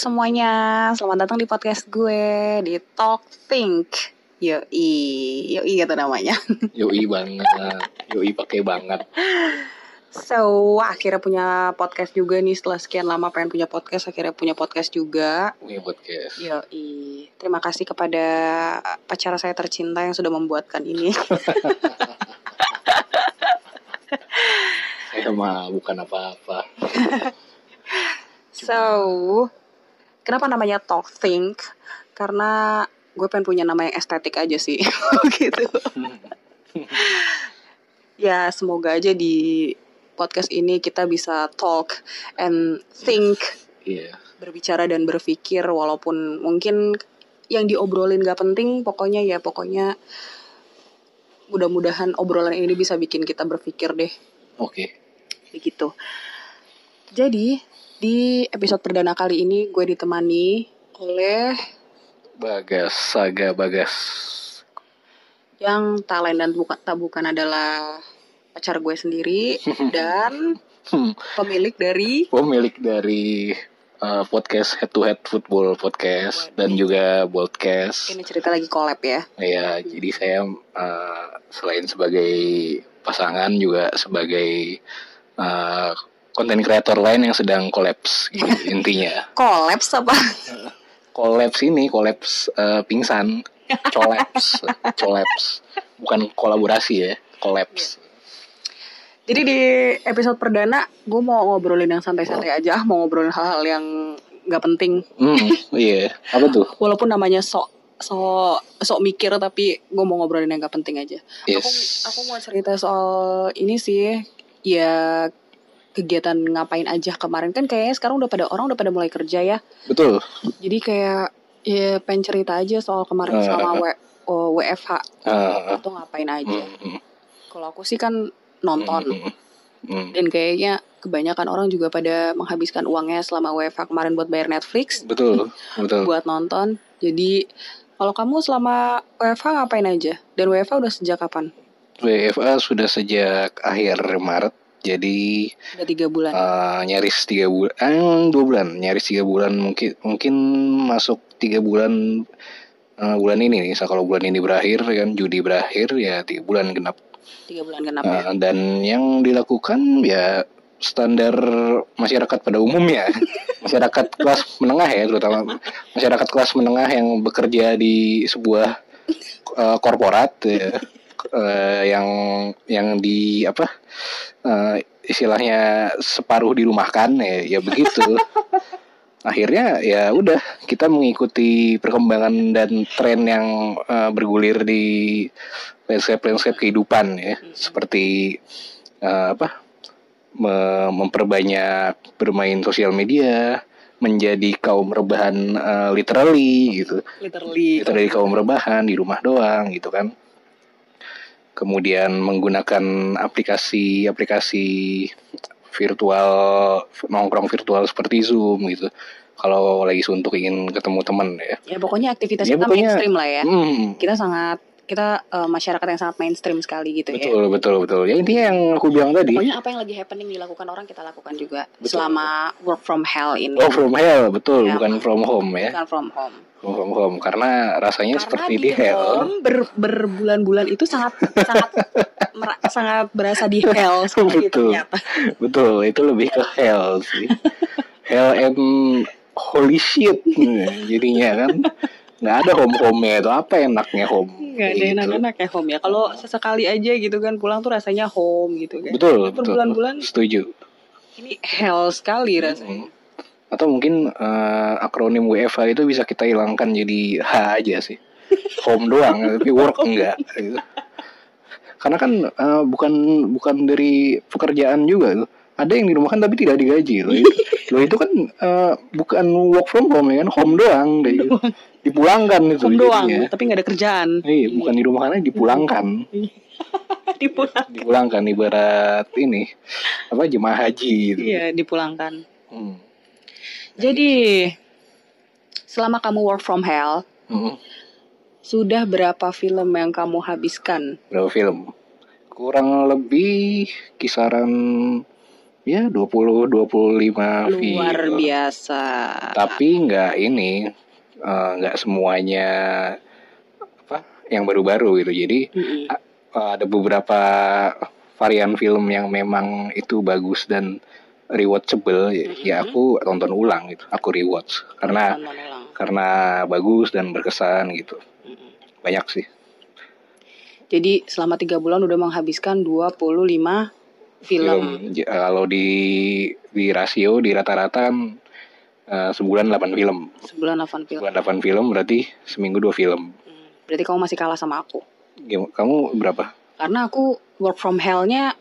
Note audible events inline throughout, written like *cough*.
semuanya, selamat datang di podcast gue di Talk Think. Yoi, yoi gitu namanya. *laughs* Yoi banget, yoi pakai banget. So, akhirnya punya podcast juga nih setelah sekian lama pengen punya podcast, akhirnya punya podcast juga. Punya podcast. Yoi, terima kasih kepada pacar saya tercinta yang sudah membuatkan ini. *laughs* Saya mah bukan apa-apa. *laughs* So, kenapa namanya Talk Think? Karena gue pengen punya nama yang estetik aja sih, *laughs* gitu. *laughs* ya semoga aja di podcast ini kita bisa talk and think, Iya. berbicara dan berpikir walaupun mungkin yang diobrolin gak penting, pokoknya ya pokoknya mudah-mudahan obrolan ini bisa bikin kita berpikir deh Oke. begitu. Jadi di episode perdana kali ini gue ditemani oleh Bagas, Saga Bagas. yang tak lain dan bukan tak bukan adalah pacar gue sendiri *laughs* dan pemilik dari Pemilik dari uh, podcast Head to Head Football Podcast dan juga podcast. ini cerita lagi collab ya. Ya, jadi saya uh, selain sebagai pasangan juga sebagai uh, konten kreator lain yang sedang kolaps gitu, *laughs* intinya. Kolaps apa? kolaps ini kolaps eh, pingsan kolaps kolaps *laughs* bukan kolaborasi ya kolaps Jadi di episode perdana gue mau ngobrolin yang santai-santai aja, mau ngobrolin hal-hal yang nggak penting. hmm iya apa tuh *laughs* Walaupun namanya sok sok sok mikir tapi gue mau ngobrolin yang nggak penting aja. Aku yes aku mau cerita soal ini sih ya kegiatan ngapain aja kemarin kan kayaknya sekarang udah pada orang udah pada mulai kerja ya. betul Jadi kayak ya pengen cerita aja soal kemarin Eh. selama W, oh, WFH Ah, itu ngapain aja. hmm, Kalau aku sih kan nonton hmm. dan kayaknya kebanyakan orang juga pada menghabiskan uangnya selama WFH kemarin buat bayar Netflix, betul *laughs* betul buat nonton. Jadi kalau kamu selama WFH ngapain aja? Dan WFH udah sejak kapan? WFA sudah sejak akhir Maret jadi Udah tiga bulan. eh, nyaris tiga bulan eh, dua bulan. Nyaris tiga bulan mungkin mungkin masuk tiga bulan eh, bulan ini nih. So, kalau bulan ini berakhir kan Juni berakhir ya tiga bulan genap. Tiga bulan genap ya. Uh, dan yang dilakukan ya standar masyarakat pada umumnya. *laughs* Masyarakat kelas menengah ya terutama. Masyarakat kelas menengah yang bekerja di sebuah uh, korporat ya, uh, yang yang di apa uh, istilahnya separuh dirumahkan ya ya begitu. *laughs* Akhirnya ya udah kita mengikuti perkembangan dan tren yang uh, bergulir di landscape-landscape kehidupan ya. Seperti eh, apa me- memperbanyak bermain sosial media menjadi kaum rebahan eh, literally gitu. Literally. literally kaum rebahan di rumah doang gitu kan kemudian menggunakan aplikasi-aplikasi virtual nongkrong virtual seperti Zoom gitu kalau lagi suntuk ingin ketemu teman ya Ya pokoknya aktivitas Ya, kita pokoknya- mainstream lah ya. Hmm, Kita sangat kita eh, masyarakat yang sangat mainstream sekali gitu ya. betul betul betul ya intinya yang aku bilang tadi Pokoknya apa yang lagi happening dilakukan orang kita lakukan juga Betul. selama work from hell ini. Oh from hell betul Ya. bukan from home ya Bukan from home. From home karena rasanya Karena seperti di di hell home ber- berbulan-bulan itu sangat sangat mera- sangat berasa di hell *laughs* sekali Betul. ternyata. betul itu lebih ke hell sih hell and holy shit *laughs* jadinya kan nggak ada home home nya itu apa enaknya home Gak ada Gitu. enak-enak ya home ya. Kalau sesekali aja gitu kan pulang tuh rasanya home gitu kan. betul betul Berbulan-bulan setuju ini hell sekali rasanya. Hmm. Atau mungkin eh, akronim WFH itu bisa kita hilangkan jadi H aja sih home doang *laughs* tapi work enggak gitu. karena kan eh, bukan bukan dari pekerjaan juga tuh ada yang dirumahkan tapi tidak digaji loh itu, *laughs* loh itu kan eh, bukan work from home ya kan home doang deh. dipulangkan itu Home doang, jadinya. tapi nggak ada kerjaan. iya bukan dirumahkan dipulangkan *laughs* Dipulang. dipulangkan ibarat ini apa jemaah haji gitu Iya, dipulangkan. Hmm. Jadi selama kamu work from hell, Hmm. sudah berapa film yang kamu habiskan? berapa film kurang lebih kisaran ya 20 25 film. Luar biasa. Tapi nggak ini eh, nggak semuanya apa yang baru-baru gitu. Jadi Mm-mm. eh, ada beberapa varian film yang memang itu bagus dan rewatchable ya, ya Mhm. aku tonton ulang gitu. Aku rewatch karena karena bagus dan berkesan gitu. Mm-mm. Banyak sih. Jadi selama tiga bulan udah menghabiskan 25 film. J- kalau di di rasio di rata-rata kan eh, sebulan 8 film. Sebulan 8 film. Sebulan 8 film berarti seminggu 2 film. Hmm. Berarti kamu masih kalah sama aku. Gim- Kamu berapa? Karena aku work from hell-nya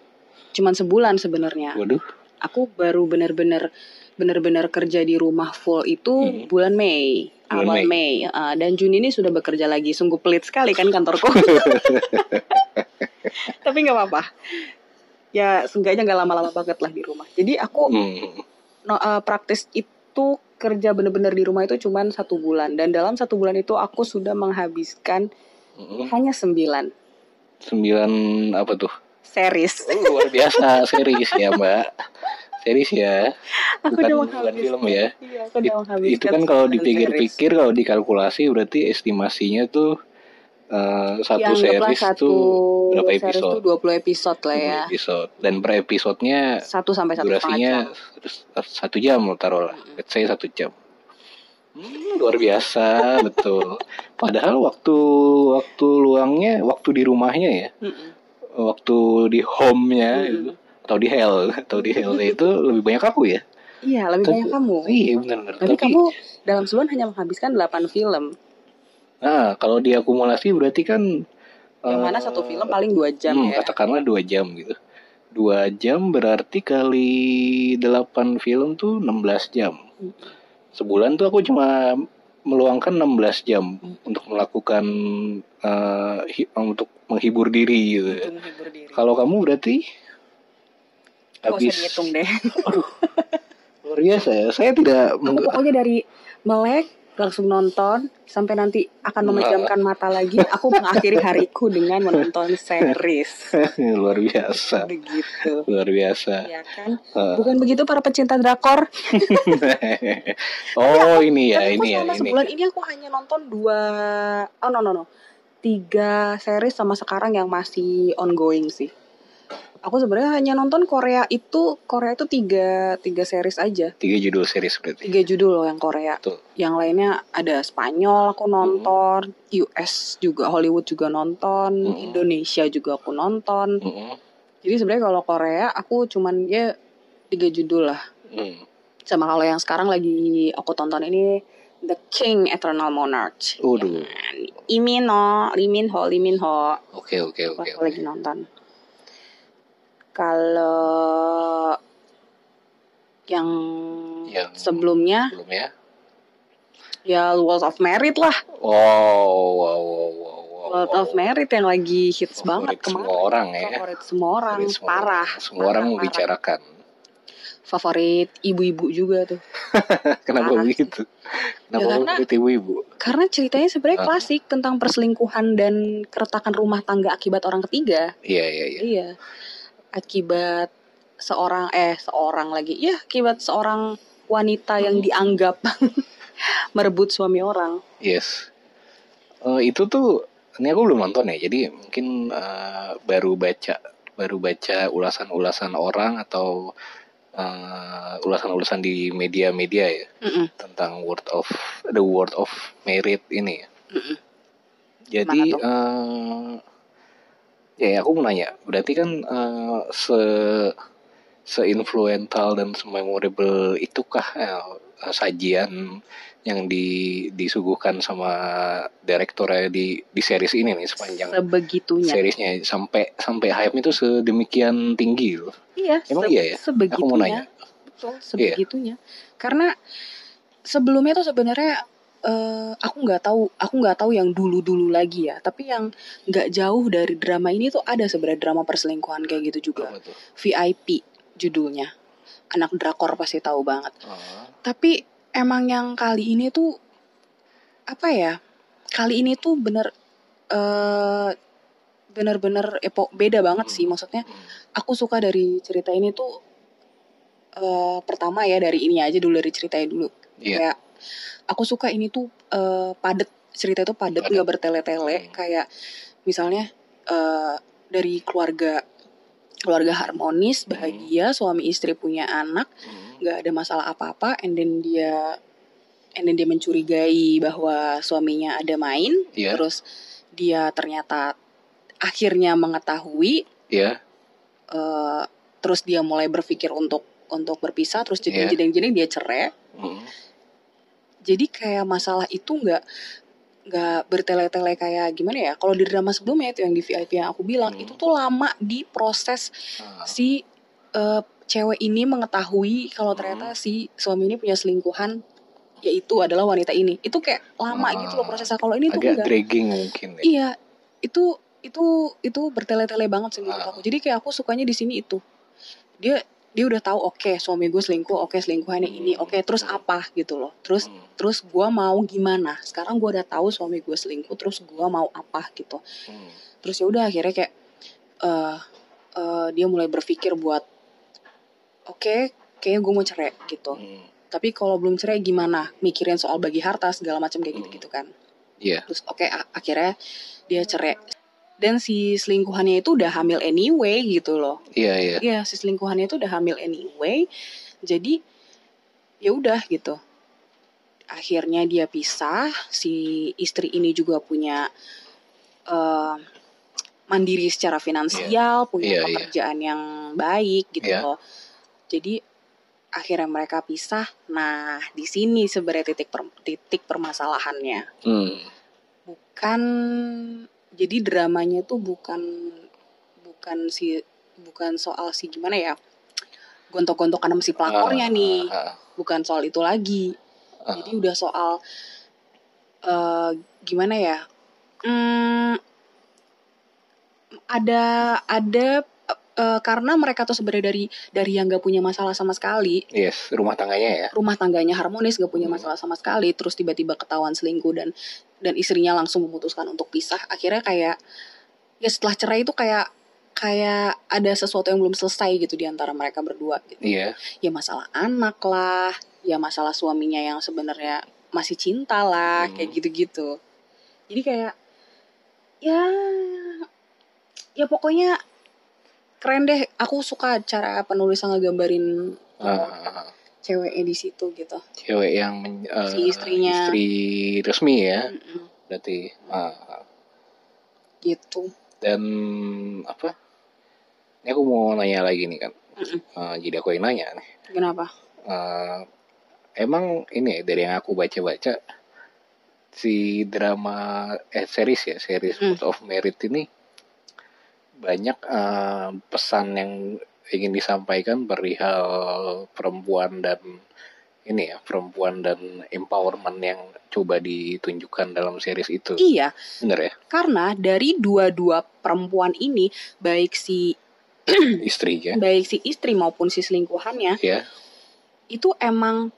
cuman sebulan sebenarnya. Waduh. Aku baru bener-bener bener-bener kerja di rumah full itu Hmm. bulan Mei. Bulan Awal Mei. Ah, dan Juni ini sudah bekerja lagi. Sungguh pelit sekali kan kantorku. *laughs* Tapi nggak apa-apa. Ya seenggaknya nggak lama-lama banget lah di rumah. Jadi aku Hmm. no, eh, praktis itu kerja bener-bener di rumah itu cuman satu bulan dan dalam satu bulan itu aku sudah menghabiskan Hmm. hanya sembilan Sembilan apa tuh? Series. Oh, luar biasa series ya mbak. Series ya. Aku Bukan, udah bukan film ya. Iya, aku udah It- itu kan kalau dipikir-pikir kalau dikalkulasi berarti estimasinya tuh eh, series. satu Ya, series satu tuh berapa series episode? tuh 20 episode lah ya. episode dan per episodenya Satu sampai satu durasinya satu, jam lo taruh lah Mm-mm. let's say satu jam Hmm, luar biasa betul *laughs* padahal waktu waktu luangnya waktu di rumahnya ya Mm-mm. Waktu di home-nya Mm-mm. gitu, atau di hell atau di hell itu lebih banyak aku ya Iya, lebih Tapi- banyak kamu. iya benar-benar Tapi, kamu dalam sebulan hanya menghabiskan 8 film. nah kalau diakumulasi berarti kan Yang eh, mana satu film paling 2 jam hmm, ya. katakanlah dua jam gitu dua jam berarti kali delapan film tuh 16 jam Mm. sebulan tuh aku cuma meluangkan 16 jam Hmm. untuk melakukan eh, hi- untuk menghibur diri gitu. Diri. Kalau kamu berarti usah habis dihitung deh. luar biasa ya. Saya tidak Aku meng- pokoknya dari melek langsung nonton sampai nanti akan memejamkan mata lagi. Aku mengakhiri hariku dengan menonton series. *laughs* luar biasa. Begitu. Luar biasa. Ya kan? Eh, Bukan begitu para pecinta drakor. *laughs* oh ini ya, Tapi aku ini ya, ini. sebulan ini aku hanya nonton dua oh no no no. Tiga series sama sekarang yang masih ongoing sih. Aku sebenarnya hanya nonton Korea itu Korea itu tiga tiga series aja. Tiga judul series berarti. Tiga judul loh yang Korea. Tuh. Yang lainnya ada Spanyol aku nonton, US juga Hollywood juga nonton, Hmm. Indonesia juga aku nonton. Mm-mm. Jadi sebenarnya kalau Korea aku cuman ya tiga judul lah. Mm. Sama kalau yang sekarang lagi aku tonton ini The King Eternal Monarch. Waduh. Lee no, Lee Min Ho, Lee Min Ho. Oke oke Aku oke. lagi nonton. Kalau yang, Yang- sebelumnya Belum ya? World of Merit lah. Wow, wow, wow, wow, wow. World of Merit yang lagi hits Favorit banget kemarin. semua orang ya. Favorit semua orang, Favorit semua parah. Semua orang parah, membicarakan. Favorit ibu-ibu juga tuh. *laughs* Kenapa Parah begitu? Kenapa Ya, karena- ibu-ibu? Karena ceritanya sebenarnya Ah. klasik tentang perselingkuhan dan keretakan rumah tangga akibat orang ketiga. Iya iya iya. Iya. Akibat seorang eh seorang lagi. Ya, akibat seorang wanita yang Hmm. dianggap *laughs* merebut suami orang. Yes. Eh, itu tuh ini aku belum nonton ya. Jadi mungkin eh, baru baca baru baca ulasan-ulasan orang atau eh, ulasan-ulasan di media-media ya Mm-mm, tentang word of the word of merit ini. ya. mm-mm. Jadi eh ya, ya, aku mau nanya, berarti kan eh, se seinfluental dan sememorable itukah eh, sajian yang di disuguhkan sama direkturnya di di series ini nih sepanjang Sebegitunya. seriesnya sampai sampai hype itu sedemikian tinggi loh. Iya, Emang se- iya ya? Sebegitunya. Aku mau nanya. Betul, sebegitunya. Karena sebelumnya tuh sebenarnya eh, aku nggak tahu, aku nggak tahu yang dulu-dulu lagi ya. Tapi yang nggak jauh dari drama ini tuh ada sebenarnya drama perselingkuhan kayak gitu juga. VIP judulnya. Anak drakor pasti tahu banget. Ah, Tapi emang yang kali ini tuh apa ya? Kali ini tuh bener eh bener-bener epo beda banget sih maksudnya hmm. aku suka dari cerita ini tuh eh, pertama ya dari ini aja dulu dari ceritanya dulu. Iya. Kayak aku suka ini tuh eh, padet cerita itu padet nggak bertele-tele Hmm. kayak misalnya eh, dari keluarga keluarga harmonis Hmm. bahagia suami istri punya anak Hmm. nggak ada masalah apa-apa and then dia and then dia mencurigai bahwa suaminya ada main Iya. terus dia ternyata akhirnya mengetahui Iya. eh, terus dia mulai berpikir untuk untuk berpisah terus jadi Iya. jedeng-jedeng dia cerai Hmm. Jadi kayak masalah itu nggak nggak bertele-tele kayak gimana ya kalau di drama sebelumnya itu yang di VIP yang aku bilang Hmm. itu tuh lama di proses Ah. si eh, cewek ini mengetahui kalau Hmm. ternyata si suami ini punya selingkuhan yaitu adalah wanita ini itu kayak lama Ah. gitu loh prosesnya kalau ini tuh agak enggak dragging mungkin ya. iya itu itu itu bertele-tele banget sih menurut Ah. aku jadi kayak aku sukanya di sini itu dia dia udah tahu oke suami gue selingkuh oke selingkuhannya ini Hmm. oke terus apa gitu loh terus Hmm. terus gue mau gimana sekarang gue udah tahu suami gue selingkuh terus gue mau apa gitu Hmm. terus ya udah akhirnya kayak eh eh, dia mulai berpikir buat oke kayaknya gue mau cerai gitu Hmm. tapi kalau belum cerai gimana mikirin soal bagi harta segala macam kayak gitu gitu kan Iya. terus oke a- akhirnya dia cerai dan si selingkuhannya itu udah hamil anyway gitu loh Iya, iya. Iya, si selingkuhannya itu udah hamil anyway. Jadi ya udah gitu. Akhirnya dia pisah, si istri ini juga punya eh, mandiri secara finansial, punya Iya, iya. pekerjaan yang baik gitu Iya. loh. Jadi akhirnya mereka pisah. Nah, di sini sebenarnya titik per- titik permasalahannya. Hmm. Bukan jadi dramanya tuh bukan bukan si bukan soal si gimana ya gontok-gontokan sama si pelakornya Ah, nih ah, ah. bukan soal itu lagi Ah. jadi udah soal eh gimana ya hmm, ada ada eh, karena mereka tuh sebenarnya dari dari yang gak punya masalah sama sekali Yes, rumah tangganya ya. rumah tangganya harmonis gak punya masalah sama sekali terus tiba-tiba ketahuan selingkuh dan dan istrinya langsung memutuskan untuk pisah akhirnya kayak ya setelah cerai itu kayak kayak ada sesuatu yang belum selesai gitu di antara mereka berdua gitu. Iya. ya masalah anak lah ya masalah suaminya yang sebenarnya masih cinta lah Hmm. kayak gitu-gitu jadi kayak ya ya pokoknya keren deh aku suka cara penulisan ngegambarin Ah, uh, ah, ah. ceweknya di situ gitu Cewek yang men- eh, Si istrinya. istri resmi ya, Mm-mm, berarti. Ah, ah. gitu Dan apa? Ini aku mau nanya lagi nih kan. Mm-mm. Eh, jadi aku yang nanya nih. kenapa Eh, emang ini ya, dari yang aku baca-baca si drama eh series ya series Hmm. Board of Merit ini banyak eh, pesan yang ingin disampaikan perihal perempuan dan ini ya perempuan dan empowerment yang coba ditunjukkan dalam series itu. Iya. Bener ya? Karena dari dua-dua perempuan ini baik si *clears throat* istrinya baik si istri maupun si selingkuhannya ya itu emang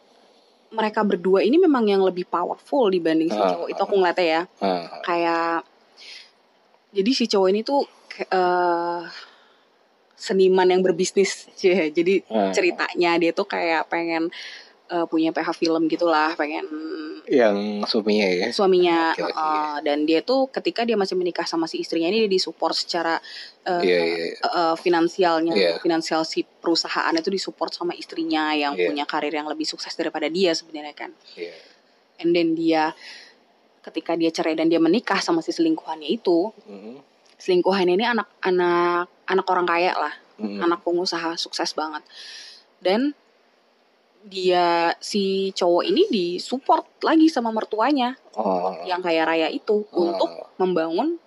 mereka berdua ini memang yang lebih powerful dibanding si Ah, cowok itu aku ngeliatnya ya. Ah, kayak jadi si cowok ini tuh eh, seniman yang berbisnis Cie. jadi ah. ceritanya dia tuh kayak pengen eh, punya PH film gitulah pengen yang suaminya ya suaminya eh, dan dia tuh ketika dia masih menikah sama si istrinya ini dia disupport secara eh, Iya, iya, iya. eh, finansialnya Iya. finansial si perusahaan itu disupport sama istrinya yang Iya. punya karir yang lebih sukses daripada dia sebenarnya kan Iya. and then dia ketika dia cerai dan dia menikah sama si selingkuhannya itu Mhm. Selingkuhannya ini anak anak anak orang kaya lah Mhm. anak pengusaha sukses banget dan dia si cowok ini disupport lagi sama mertuanya Oh. yang kaya raya itu Oh. untuk membangun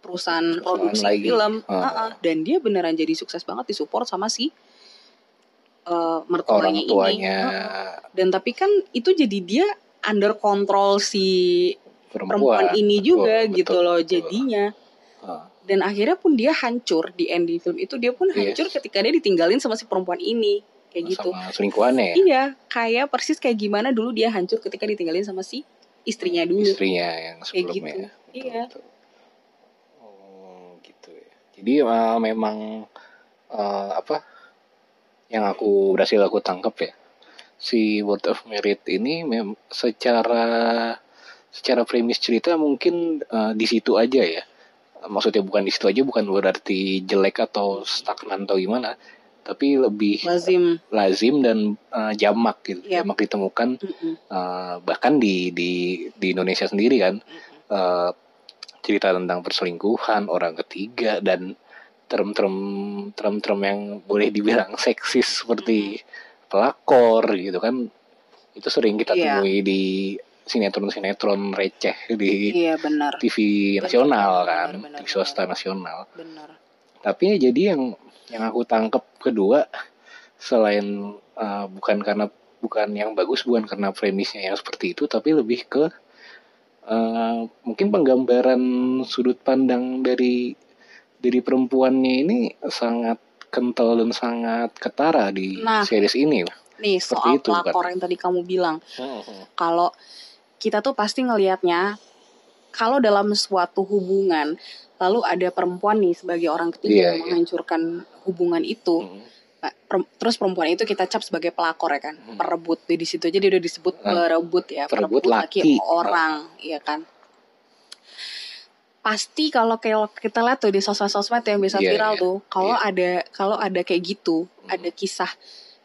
perusahaan, Perusahaan produksi lagi. film Oh. Uh-uh. dan dia beneran jadi sukses banget disupport sama si uh, orang mertuanya ini tuanya Uh-uh. dan tapi kan itu jadi dia under control si perempuan perempuan, ini juga Betul, gitu loh betul. jadinya Ah, dan akhirnya pun dia hancur di ending film itu. Dia pun Yes. hancur ketika dia ditinggalin sama si perempuan ini. Kayak gitu. Sama selingkuhannya ya? Iya kayak persis kayak gimana dulu dia hancur ketika ditinggalin sama si istrinya dulu. Istrinya yang Kayak sebelumnya. gitu. Betul, Iya. betul. oh gitu ya. Jadi uh, memang uh, apa yang aku berhasil aku tangkap ya si Word of Merit ini mem secara secara premis cerita mungkin uh, di situ aja ya maksudnya bukan di situ aja bukan berarti jelek atau stagnan atau gimana tapi lebih lazim lazim dan uh, jamak gitu Yep. jamak ditemukan Mm-mm. uh, bahkan di di di Indonesia sendiri kan uh, cerita tentang perselingkuhan orang ketiga dan term-term term-term yang boleh dibilang seksis seperti pelakor gitu kan itu sering kita Iya. temui di sinetron-sinetron receh di iya benar TV nasional benar, kan benar, TV swasta nasional benar tapi ya jadi yang yang aku tangkap kedua selain uh, bukan karena bukan yang bagus bukan karena premisnya yang seperti itu tapi lebih ke uh, mungkin penggambaran sudut pandang dari dari perempuannya ini sangat kental dan sangat ketara di Nah. series ini. nih Seperti soal itu, kan? pelakor yang tadi kamu bilang kalau kita tuh pasti ngelihatnya kalau dalam suatu hubungan lalu ada perempuan nih sebagai orang ketiga Iya, yang iya. menghancurkan hubungan itu Hmm. Nah, perem- terus perempuan itu kita cap sebagai pelakor ya kan Hmm. perebut di situ aja dia udah disebut Ah, perebut ya perebut laki. orang iya kan pasti kalau kayak kita lihat tuh di sosmed-sosmed yang bisa Iya, viral iya. tuh kalau Iya. ada kalau ada kayak gitu Hmm. ada kisah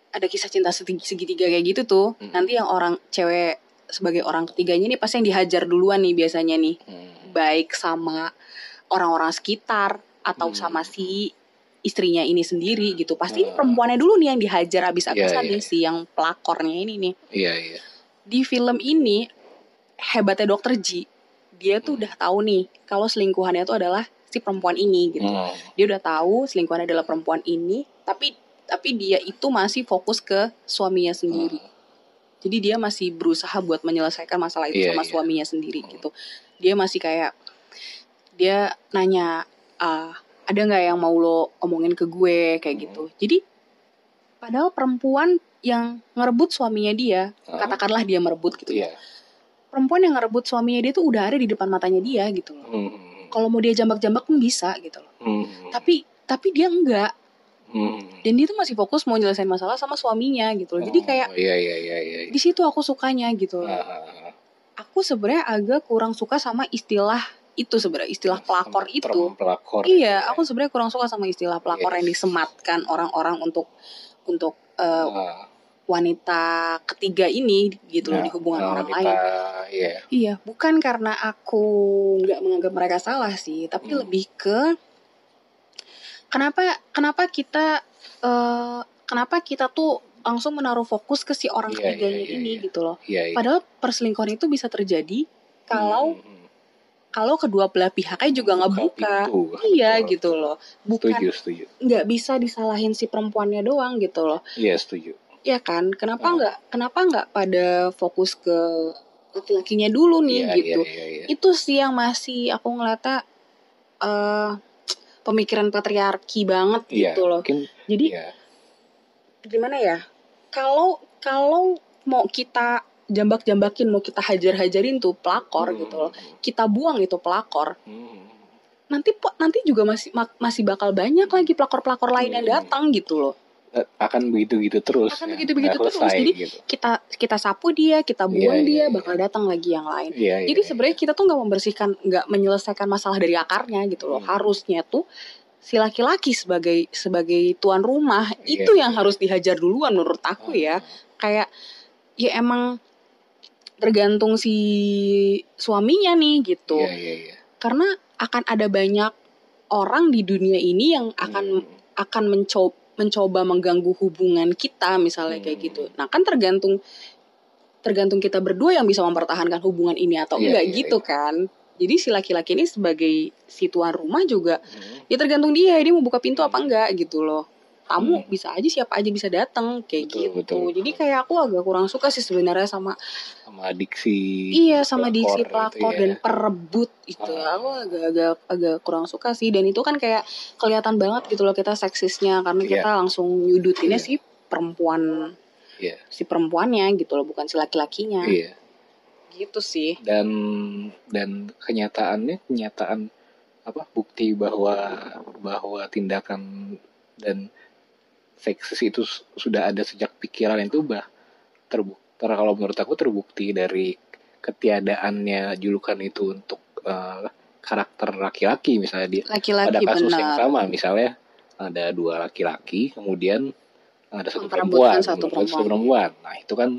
ada kisah cinta segi- segitiga kayak gitu tuh Hmm. nanti yang orang cewek sebagai orang ketiganya nih pasti yang dihajar duluan nih biasanya nih Hmm. baik sama orang-orang sekitar atau Hmm. sama si istrinya ini sendiri gitu pasti Ah. perempuannya dulu nih yang dihajar abis-abisan Iya, nih iya. si yang pelakornya ini nih Iya iya. di film ini hebatnya dokter Ji dia tuh Hmm. udah tahu nih kalau selingkuhannya tuh adalah si perempuan ini gitu Hmm. dia udah tahu selingkuhannya adalah perempuan ini tapi tapi dia itu masih fokus ke suaminya sendiri jadi dia masih berusaha buat menyelesaikan masalah itu Iya, sama iya. suaminya sendiri Hmm. gitu dia masih kayak dia nanya ah, ada nggak yang mau lo omongin ke gue kayak gitu jadi padahal perempuan yang ngerebut suaminya dia Ah, katakanlah dia merebut gitu ya Iya. perempuan yang ngerebut suaminya dia tuh udah ada di depan matanya dia gitu loh Hmm. kalau mau dia jambak-jambak pun bisa gitu loh Hmm. tapi tapi dia enggak Hmm. dan dia tuh masih fokus mau nyelesain masalah sama suaminya gitu loh jadi Oh, kayak iya iya iya iya. di situ aku sukanya gitu loh Ah, aku sebenarnya agak kurang suka sama istilah itu sebenarnya istilah pelakor itu pelakor iya ya. aku sebenarnya kurang suka sama istilah pelakor Yes. yang disematkan orang-orang untuk untuk eh, Ah, wanita ketiga ini gitu loh nah, di hubungan nah, orang wanita, lain Iya. Iya, bukan karena aku nggak menganggap mereka salah sih, tapi Hmm. lebih ke kenapa kenapa kita eh, kenapa kita tuh langsung menaruh fokus ke si orang Iya, ketiganya iya, iya, ini iya. gitu loh. Iya. iya. Padahal perselingkuhan itu bisa terjadi kalau Hmm, hmm. kalau kedua belah pihaknya juga nggak buka. pintu. Iya Betul. gitu loh. Bukan Setuju setuju. nggak bisa disalahin si perempuannya doang gitu loh. Iya setuju. Ya kan? Kenapa Hmm. nggak kenapa nggak pada fokus ke laki-lakinya dulu nih Iya gitu. iya iya. iya. itu sih yang masih aku ngeliatnya eh pemikiran patriarki banget Iya, gitu loh. Mungkin Jadi iya. gimana ya? Kalau kalau mau kita jambak-jambakin, mau kita hajar-hajarin tuh pelakor Hmm, gitu loh. Kita buang itu pelakor. hmm. Nanti nanti juga masih ma- masih bakal banyak lagi pelakor-pelakor lain yang Hmm. datang gitu loh. Akan begitu-gitu terus. Akan ya. begitu-begitu Nggak terus. selesai Jadi gitu. kita kita sapu dia, kita Iya, buang iya, dia, iya. bakal datang lagi yang lain. Iya, iya, Jadi iya. sebenarnya kita tuh nggak membersihkan, nggak menyelesaikan masalah dari akarnya gitu loh. Hmm. Harusnya tuh si laki-laki sebagai sebagai tuan rumah Iya. itu yang harus dihajar duluan menurut aku ya. Kayak ya emang tergantung si suaminya nih gitu. Iya iya iya. Karena akan ada banyak orang di dunia ini yang akan Hmm. akan mencoba mencoba mengganggu hubungan kita misalnya kayak Hmm. gitu. Nah kan tergantung tergantung kita berdua yang bisa mempertahankan hubungan ini atau Iya, enggak iya, gitu kan. Jadi si laki-laki ini sebagai si tuan rumah juga Hmm. ya tergantung dia dia mau buka pintu apa enggak gitu loh. Tamu Hmm. bisa aja siapa aja bisa datang kayak Betul, gitu. betul, betul. Jadi kayak aku agak kurang suka sih sebenarnya sama sama diksi iya sama diksi itu pelakor ya. dan perebut itu Ah. aku agak agak agak kurang suka sih dan itu kan kayak kelihatan banget gitu loh kita seksisnya karena Iya. kita langsung nyudutinnya Iya. si perempuan Iya. si perempuannya gitu loh bukan si laki-lakinya Iya. gitu sih dan dan kenyataannya kenyataan apa bukti bahwa bahwa tindakan dan seksis itu sudah ada sejak pikiran itu bah terbukti kalau menurut aku terbukti dari ketiadaannya julukan itu untuk eh, karakter laki-laki misalnya di pada Laki-laki kasus yang benar. sama misalnya ada dua laki-laki kemudian ada satu perempuan satu memperebutkan satu perempuan. perempuan nah itu kan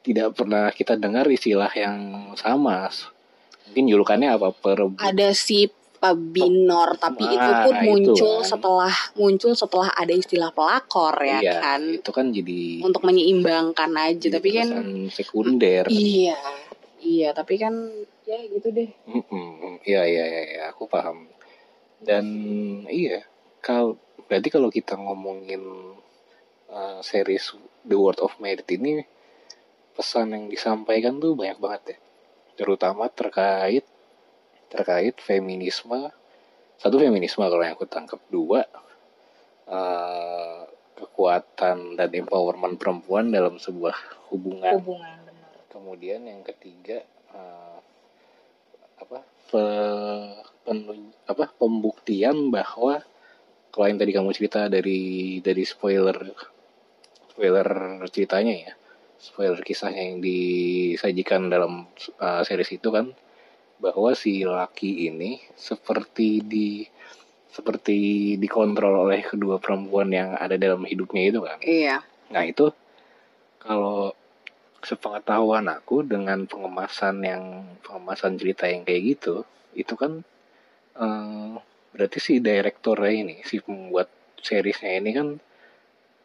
tidak pernah kita dengar istilah yang sama mungkin julukannya apa per Ada si Pabinor, tapi Nah, itu pun itu muncul kan. setelah muncul setelah ada istilah pelakor ya iya, kan. itu kan jadi Untuk menyeimbangkan aja, tapi kan sekunder iya. Iya, tapi kan ya gitu deh. Mm-mm. Iya iya iya iya, aku paham. Dan iya, kalau berarti kalau kita ngomongin uh, series The World of Merit ini pesan yang disampaikan tuh banyak banget ya. Terutama terkait terkait feminisme. Satu feminisme kalau yang aku tangkap. Dua uh, kekuatan dan empowerment perempuan dalam sebuah hubungan Hubungan benar. kemudian yang ketiga eh, apa pe- penun- apa pembuktian bahwa kalau yang tadi kamu cerita dari dari spoiler spoiler ceritanya ya spoiler kisahnya yang disajikan dalam eh, series itu kan bahwa si laki ini seperti di seperti dikontrol oleh kedua perempuan yang ada dalam hidupnya itu kan Iya. Nah itu kalau sepengetahuan aku dengan pengemasan yang pengemasan cerita yang kayak gitu, itu kan eh, berarti si direktornya ini, si pembuat seriesnya ini kan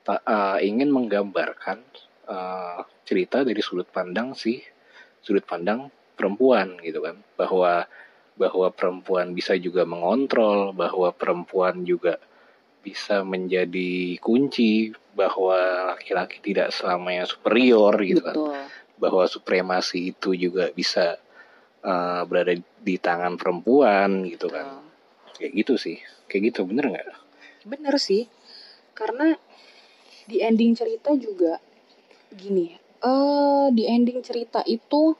ta- eh, ingin menggambarkan eh, cerita dari sudut pandang si sudut pandang perempuan gitu kan, bahwa bahwa perempuan bisa juga mengontrol, bahwa perempuan juga bisa menjadi kunci bahwa laki-laki tidak selamanya superior gitu kan Betul. bahwa supremasi itu juga bisa eh, berada di tangan perempuan gitu kan kayak gitu sih kayak gitu bener nggak Bener sih. Karena di ending cerita juga gini. Eh di ending cerita itu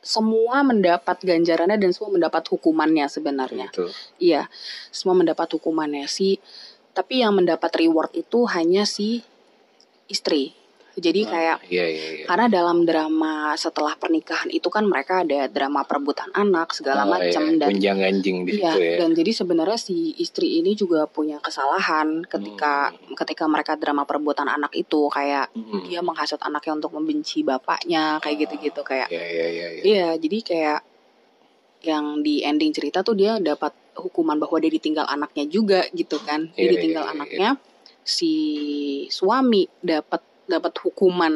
semua mendapat ganjarannya dan semua mendapat hukumannya sebenarnya. gitu Iya, semua mendapat hukumannya sih. Tapi yang mendapat reward itu hanya si istri. Jadi kayak iya iya iya karena dalam drama setelah pernikahan itu kan mereka ada drama perebutan anak segala Oh, macam iya. dan gunjang ganjing di Iya, situ ya dan jadi sebenarnya si istri ini juga punya kesalahan ketika Hmm. ketika mereka drama perebutan anak itu kayak Hmm. dia menghasut anaknya untuk membenci bapaknya kayak Ah. gitu-gitu kayak iya iya iya iya. iya jadi kayak yang di ending cerita tuh dia dapat hukuman bahwa dia ditinggal anaknya juga gitu kan dia Iya, ditinggal iya, iya, anaknya si suami dapat dapat hukuman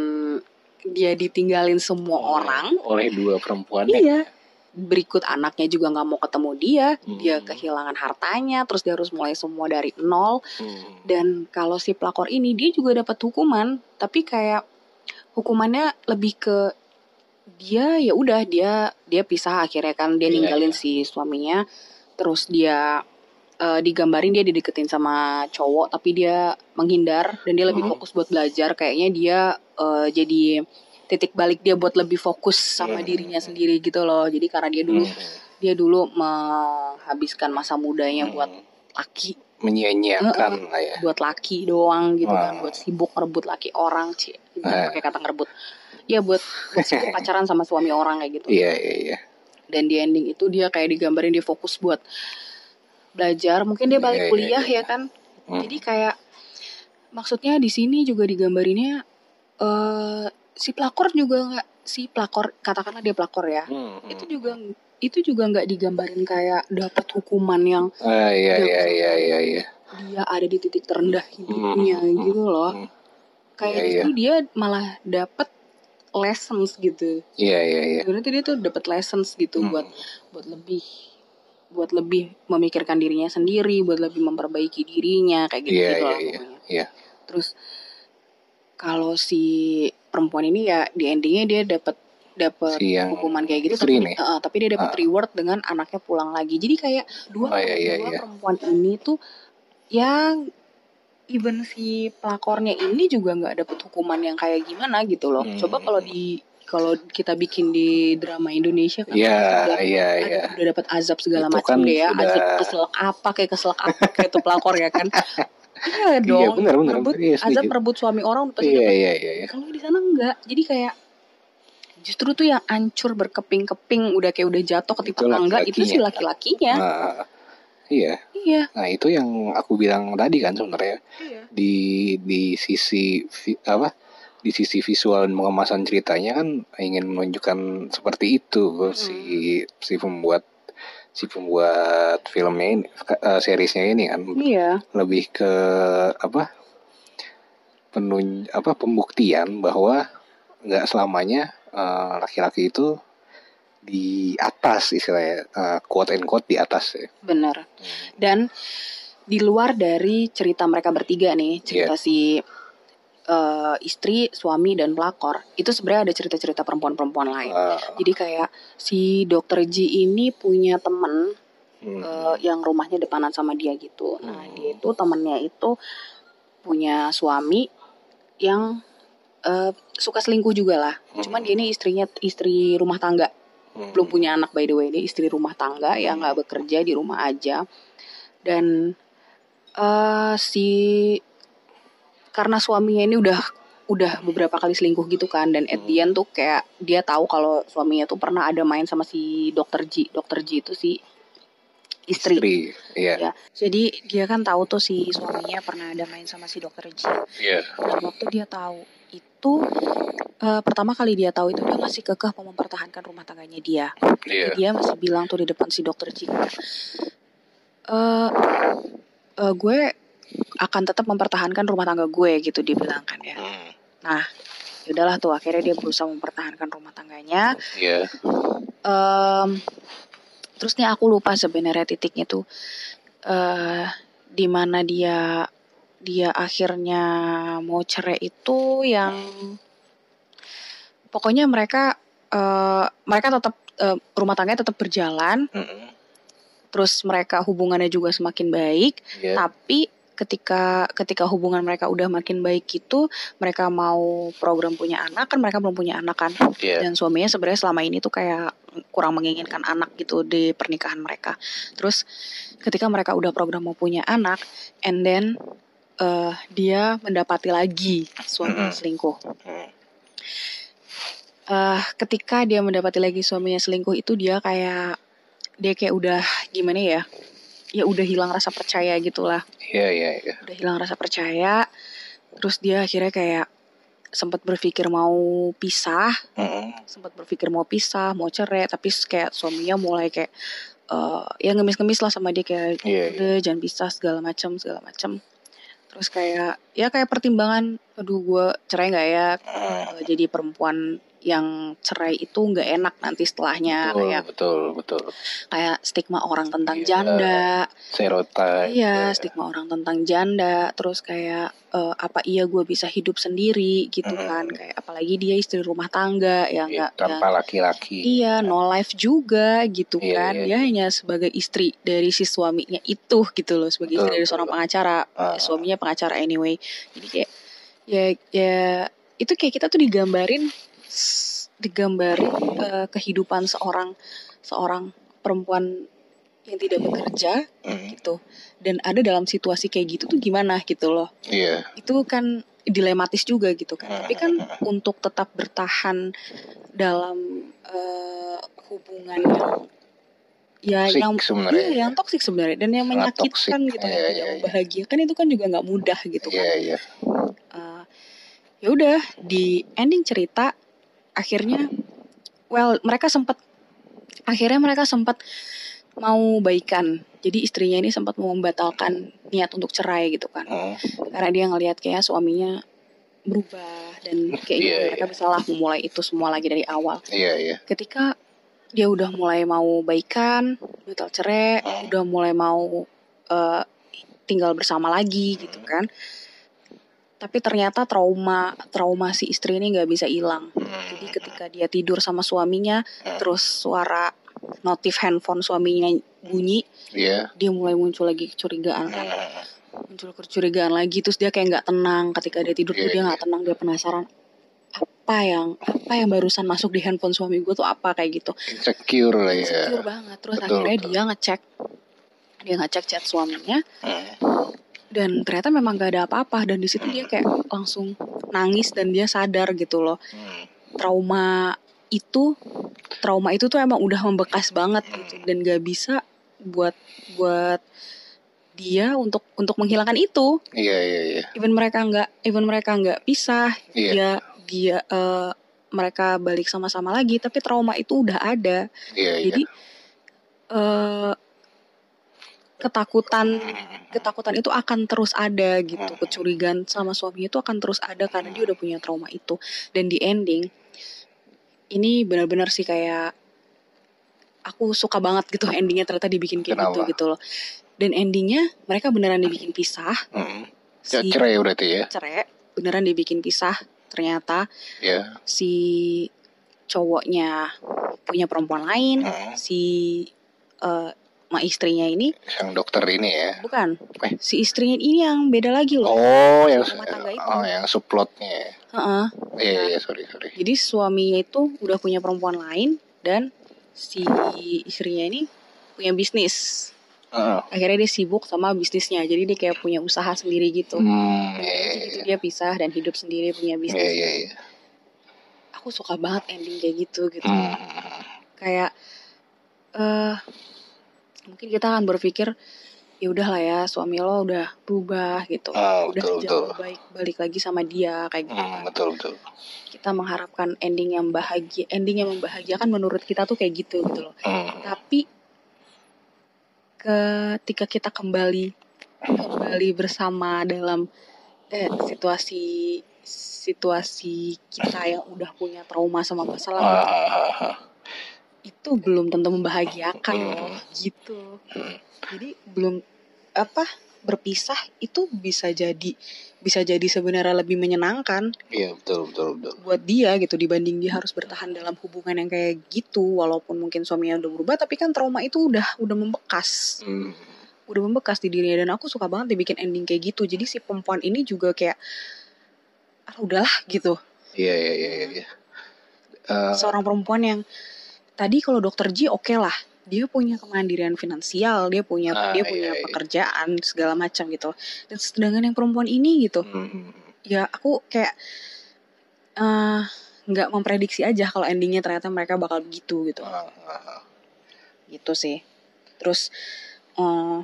dia ditinggalin semua Oleh- orang oleh dua perempuan Iya. Berikut anaknya juga nggak mau ketemu dia, dia Hmm. kehilangan hartanya, terus dia harus mulai semua dari nol. Hmm. Dan kalau si pelakor ini dia juga dapat hukuman, tapi kayak hukumannya lebih ke dia ya udah dia dia pisah akhirnya kan dia Iya, ninggalin iya. si suaminya, terus dia eh, digambarin dia dideketin sama cowok tapi dia menghindar dan dia lebih Hmm. fokus buat belajar kayaknya dia eh, jadi titik balik dia buat lebih fokus sama Hmm. dirinya sendiri gitu loh jadi karena dia dulu Hmm. dia dulu menghabiskan masa mudanya buat Hmm. laki menyia-nyiakan lah ya buat laki doang gitu kan buat sibuk ngerebut laki orang cie Ah. pakai kata ngerebut ya buat, buat sibuk *laughs* pacaran sama suami orang kayak gitu iya iya iya dan di ending itu dia kayak digambarin dia fokus buat belajar mungkin dia Iya, balik iya, kuliah iya. ya kan Hmm. jadi kayak maksudnya di sini juga digambarinnya eh si pelakor juga nggak si pelakor katakanlah dia pelakor ya Hmm, hmm. itu juga itu juga nggak digambarin kayak dapat hukuman yang ah iya Dia iya iya iya iya dia ada di titik terendah hidupnya gitu loh Hmm. kayak Iya, itu dia malah dapat lessons gitu iya iya iya berarti dia tuh dapat lessons gitu Hmm. buat buat lebih buat lebih memikirkan dirinya sendiri buat lebih memperbaiki dirinya kayak gitu Iya, gitu iya, iya. pokoknya. Iya. terus kalau si perempuan ini ya di endingnya dia dapat dapat si hukuman kayak gitu tapi, Heeh, tapi dia dapat Ah. reward dengan anaknya pulang lagi jadi kayak dua Oh, iya, iya, dua iya. perempuan ini tuh yang even si pelakornya ini juga nggak dapat hukuman yang kayak gimana gitu loh Hmm. coba kalau di kalau kita bikin di drama Indonesia kan Iya, udah, iya, ada- iya. udah dapat azab segala macam kan deh ya sudah- azab keselak apa kayak keselak apa kayak itu pelakor ya kan *laughs* iya dong benar, benar. merebut Iya, setuju. azab merebut suami orang pasti Iya dapat iya iya. iya. kalau di sana enggak jadi kayak justru tuh yang ancur berkeping-keping udah kayak udah jatuh ketipu tangga itu sih laki-lakinya. Nah, iya. iya Nah itu yang aku bilang tadi kan sebenarnya iya di di sisi apa di sisi visual dan pengemasan ceritanya kan ingin menunjukkan seperti itu si si pembuat si pembuat filmnya ini eh, seriesnya ini kan. Iya. Lebih ke apa penun apa pembuktian bahwa nggak selamanya eh, laki-laki itu di atas istilahnya eh, quote and quote di atas ya. benar. Dan di luar dari cerita mereka bertiga nih cerita si eh, istri suami dan pelakor. Itu sebenarnya ada cerita-cerita perempuan-perempuan lain. Eh, jadi kayak si dokter J ini punya temen hmm, eh, yang rumahnya depanan sama dia gitu. Nah, dia itu temennya itu punya suami yang eh, suka selingkuh juga lah. Cuman dia ini istrinya istri rumah tangga, hmm, belum punya anak by the way. Dia istri rumah tangga yang nggak bekerja di rumah aja. Dan eh si karena suaminya ini udah udah beberapa kali selingkuh gitu kan dan at the end tuh kayak dia tahu kalau suaminya tuh pernah ada main sama si dokter J. Dokter J itu si istri. istri iya Ya, jadi dia kan tahu tuh si suaminya pernah ada main sama si dokter J. iya Dan waktu dia tahu itu eh, pertama kali dia tahu itu dia masih kekeh mau mempertahankan rumah tangganya dia. iya Jadi dia masih bilang tuh di depan si dokter J. Eh eh, gue akan tetap mempertahankan rumah tangga gue gitu dia bilang kan ya. Hmm, Nah, ya udahlah tuh akhirnya dia berusaha mempertahankan rumah tangganya. iya Em, terus nih aku lupa sebenarnya titiknya tuh eh di mana dia dia akhirnya mau cerai itu yang pokoknya mereka eh mereka tetap eh, rumah tangganya tetap berjalan Mm-mm. terus mereka hubungannya juga semakin baik iya tapi ketika ketika hubungan mereka udah makin baik gitu mereka mau program punya anak kan mereka belum punya anak kan iya dan suaminya sebenarnya selama ini tuh kayak kurang menginginkan anak gitu di pernikahan mereka. Terus ketika mereka udah program mau punya anak, and then eh, dia mendapati lagi suaminya Mm-mm. selingkuh. Eh, ketika dia mendapati lagi suaminya selingkuh itu dia kayak dia kayak udah gimana ya? Ya udah hilang rasa percaya gitulah. iya iya iya Udah hilang rasa percaya. Terus dia akhirnya kayak sempat berpikir mau pisah Mm-mm. sempat berpikir mau pisah, mau cerai, tapi kayak suaminya mulai kayak eh ya ngemis-ngemis lah sama dia kayak Iya, udah jangan pisah segala macam segala macam. Terus kayak ya kayak pertimbangan, aduh gue cerai nggak ya? Eh, jadi perempuan yang cerai itu nggak enak nanti setelahnya betul kayak betul betul kayak stigma orang tentang Iya. janda, stereotip iya ya. stigma orang tentang janda, terus kayak eh, apa iya gue bisa hidup sendiri gitu Mm-mm. kan? Kayak apalagi dia istri rumah tangga yang Iya, nggak yang tanpa laki-laki Iya, no life juga gitu Iya, kan. iya, Dia hanya sebagai istri dari si suaminya itu gitu loh, sebagai Betul, istri dari betul. seorang pengacara. Ah. Suaminya pengacara anyway. Jadi kayak ya ya itu kayak kita tuh digambarin digambarin eh, kehidupan seorang seorang perempuan yang tidak bekerja Hmm, gitu. Dan ada dalam situasi kayak gitu tuh gimana gitu loh. iya Itu kan dilematis juga gitu kan. Hmm, Tapi kan *laughs* untuk tetap bertahan dalam eh, hubungan yang ya Toxic yang sebenarnya. iya, yang toksik sebenarnya dan yang menyakitkan toxic. gitu Iya, yang iya, tidak iya. membahagiakan itu kan juga nggak mudah gitu kan. iya iya Eh, ya udah di ending cerita akhirnya well mereka sempat akhirnya mereka sempat mau baikan. Jadi istrinya ini sempat mau membatalkan niat untuk cerai gitu kan. Hmm, Karena dia ngelihat kayak suaminya berubah dan kayaknya Iya, mereka bisa lah memulai itu semua lagi dari awal. iya iya Ketika dia udah mulai mau baikan, batal cerai, Hmm. udah mulai mau eh, tinggal bersama lagi gitu kan. Tapi ternyata trauma trauma si istri ini nggak bisa hilang. Hmm, Jadi ketika dia tidur sama suaminya, Hmm. terus suara notif handphone suaminya bunyi, iya dia mulai muncul lagi kecurigaan kan. Hmm, muncul kecurigaan lagi terus dia kayak nggak tenang ketika dia tidur tuh Iya, dia iya. nggak tenang dia penasaran apa yang apa yang barusan masuk di handphone suami gue tuh apa kayak gitu insecure lah ya insecure banget terus Betul, akhirnya betul. dia ngecek dia ngecek chat suaminya Hmm, dan ternyata memang gak ada apa-apa dan di situ dia kayak langsung nangis dan dia sadar gitu loh Hmm. trauma itu trauma itu tuh emang udah membekas banget gitu dan gak bisa buat buat dia untuk untuk menghilangkan itu Iya iya iya. even mereka nggak even mereka nggak pisah Iya. dia dia eh, mereka balik sama-sama lagi tapi trauma itu udah ada Iya iya. jadi eh ketakutan ketakutan itu akan terus ada gitu kecurigaan sama suaminya itu akan terus ada karena dia udah punya trauma itu dan di ending ini benar-benar sih kayak aku suka banget gitu *laughs* endingnya ternyata dibikin kayak gitu Kenapa? gitu loh dan endingnya mereka beneran dibikin pisah Hmm. Ya, si cerai berarti ya. cerai beneran dibikin pisah ternyata Ya. si cowoknya punya perempuan lain Hmm. si eh ma istrinya ini Yang dokter ini ya. bukan Eh. si istrinya ini yang beda lagi loh Oh, yang Rumah tangga itu. oh, yang subplotnya. Heeh. Iya iya sorry sorry. jadi suaminya itu udah punya perempuan lain dan si istrinya ini punya bisnis Heeh. akhirnya dia sibuk sama bisnisnya jadi dia kayak punya usaha sendiri gitu Hmm, iya, habis iya, itu iya. dia pisah dan hidup sendiri punya bisnis Iya, iya, iya. aku suka banget ending kayak gitu gitu Hmm. kayak eh mungkin kita akan berpikir ya udahlah ya suami lo udah berubah gitu Ah, udah betul, jauh betul. baik balik lagi sama dia kayak gitu Hmm, betul, betul. kita mengharapkan ending yang bahagia ending yang membahagiakan menurut kita tuh kayak gitu gitu loh Hmm. tapi ketika kita kembali kembali bersama dalam eh, situasi situasi kita yang udah punya trauma sama masa lalu Ah, itu belum tentu membahagiakan Hmm. loh gitu jadi belum apa berpisah itu bisa jadi bisa jadi sebenarnya lebih menyenangkan Iya, betul, betul, betul. buat dia gitu dibanding dia harus bertahan dalam hubungan yang kayak gitu walaupun mungkin suaminya udah berubah tapi kan trauma itu udah udah membekas Hmm. udah membekas di dirinya dan aku suka banget dibikin ending kayak gitu jadi si perempuan ini juga kayak ah udahlah gitu Iya, iya, iya, iya, iya. Eh, seorang perempuan yang tadi kalau dokter J oke lah dia punya kemandirian finansial dia punya Ah, dia iya, punya iya. pekerjaan segala macam gitu dan sedangkan yang perempuan ini gitu hmm. ya aku kayak eh, nggak memprediksi aja kalau endingnya ternyata mereka bakal begitu gitu Ah, ah, ah. gitu sih terus eh,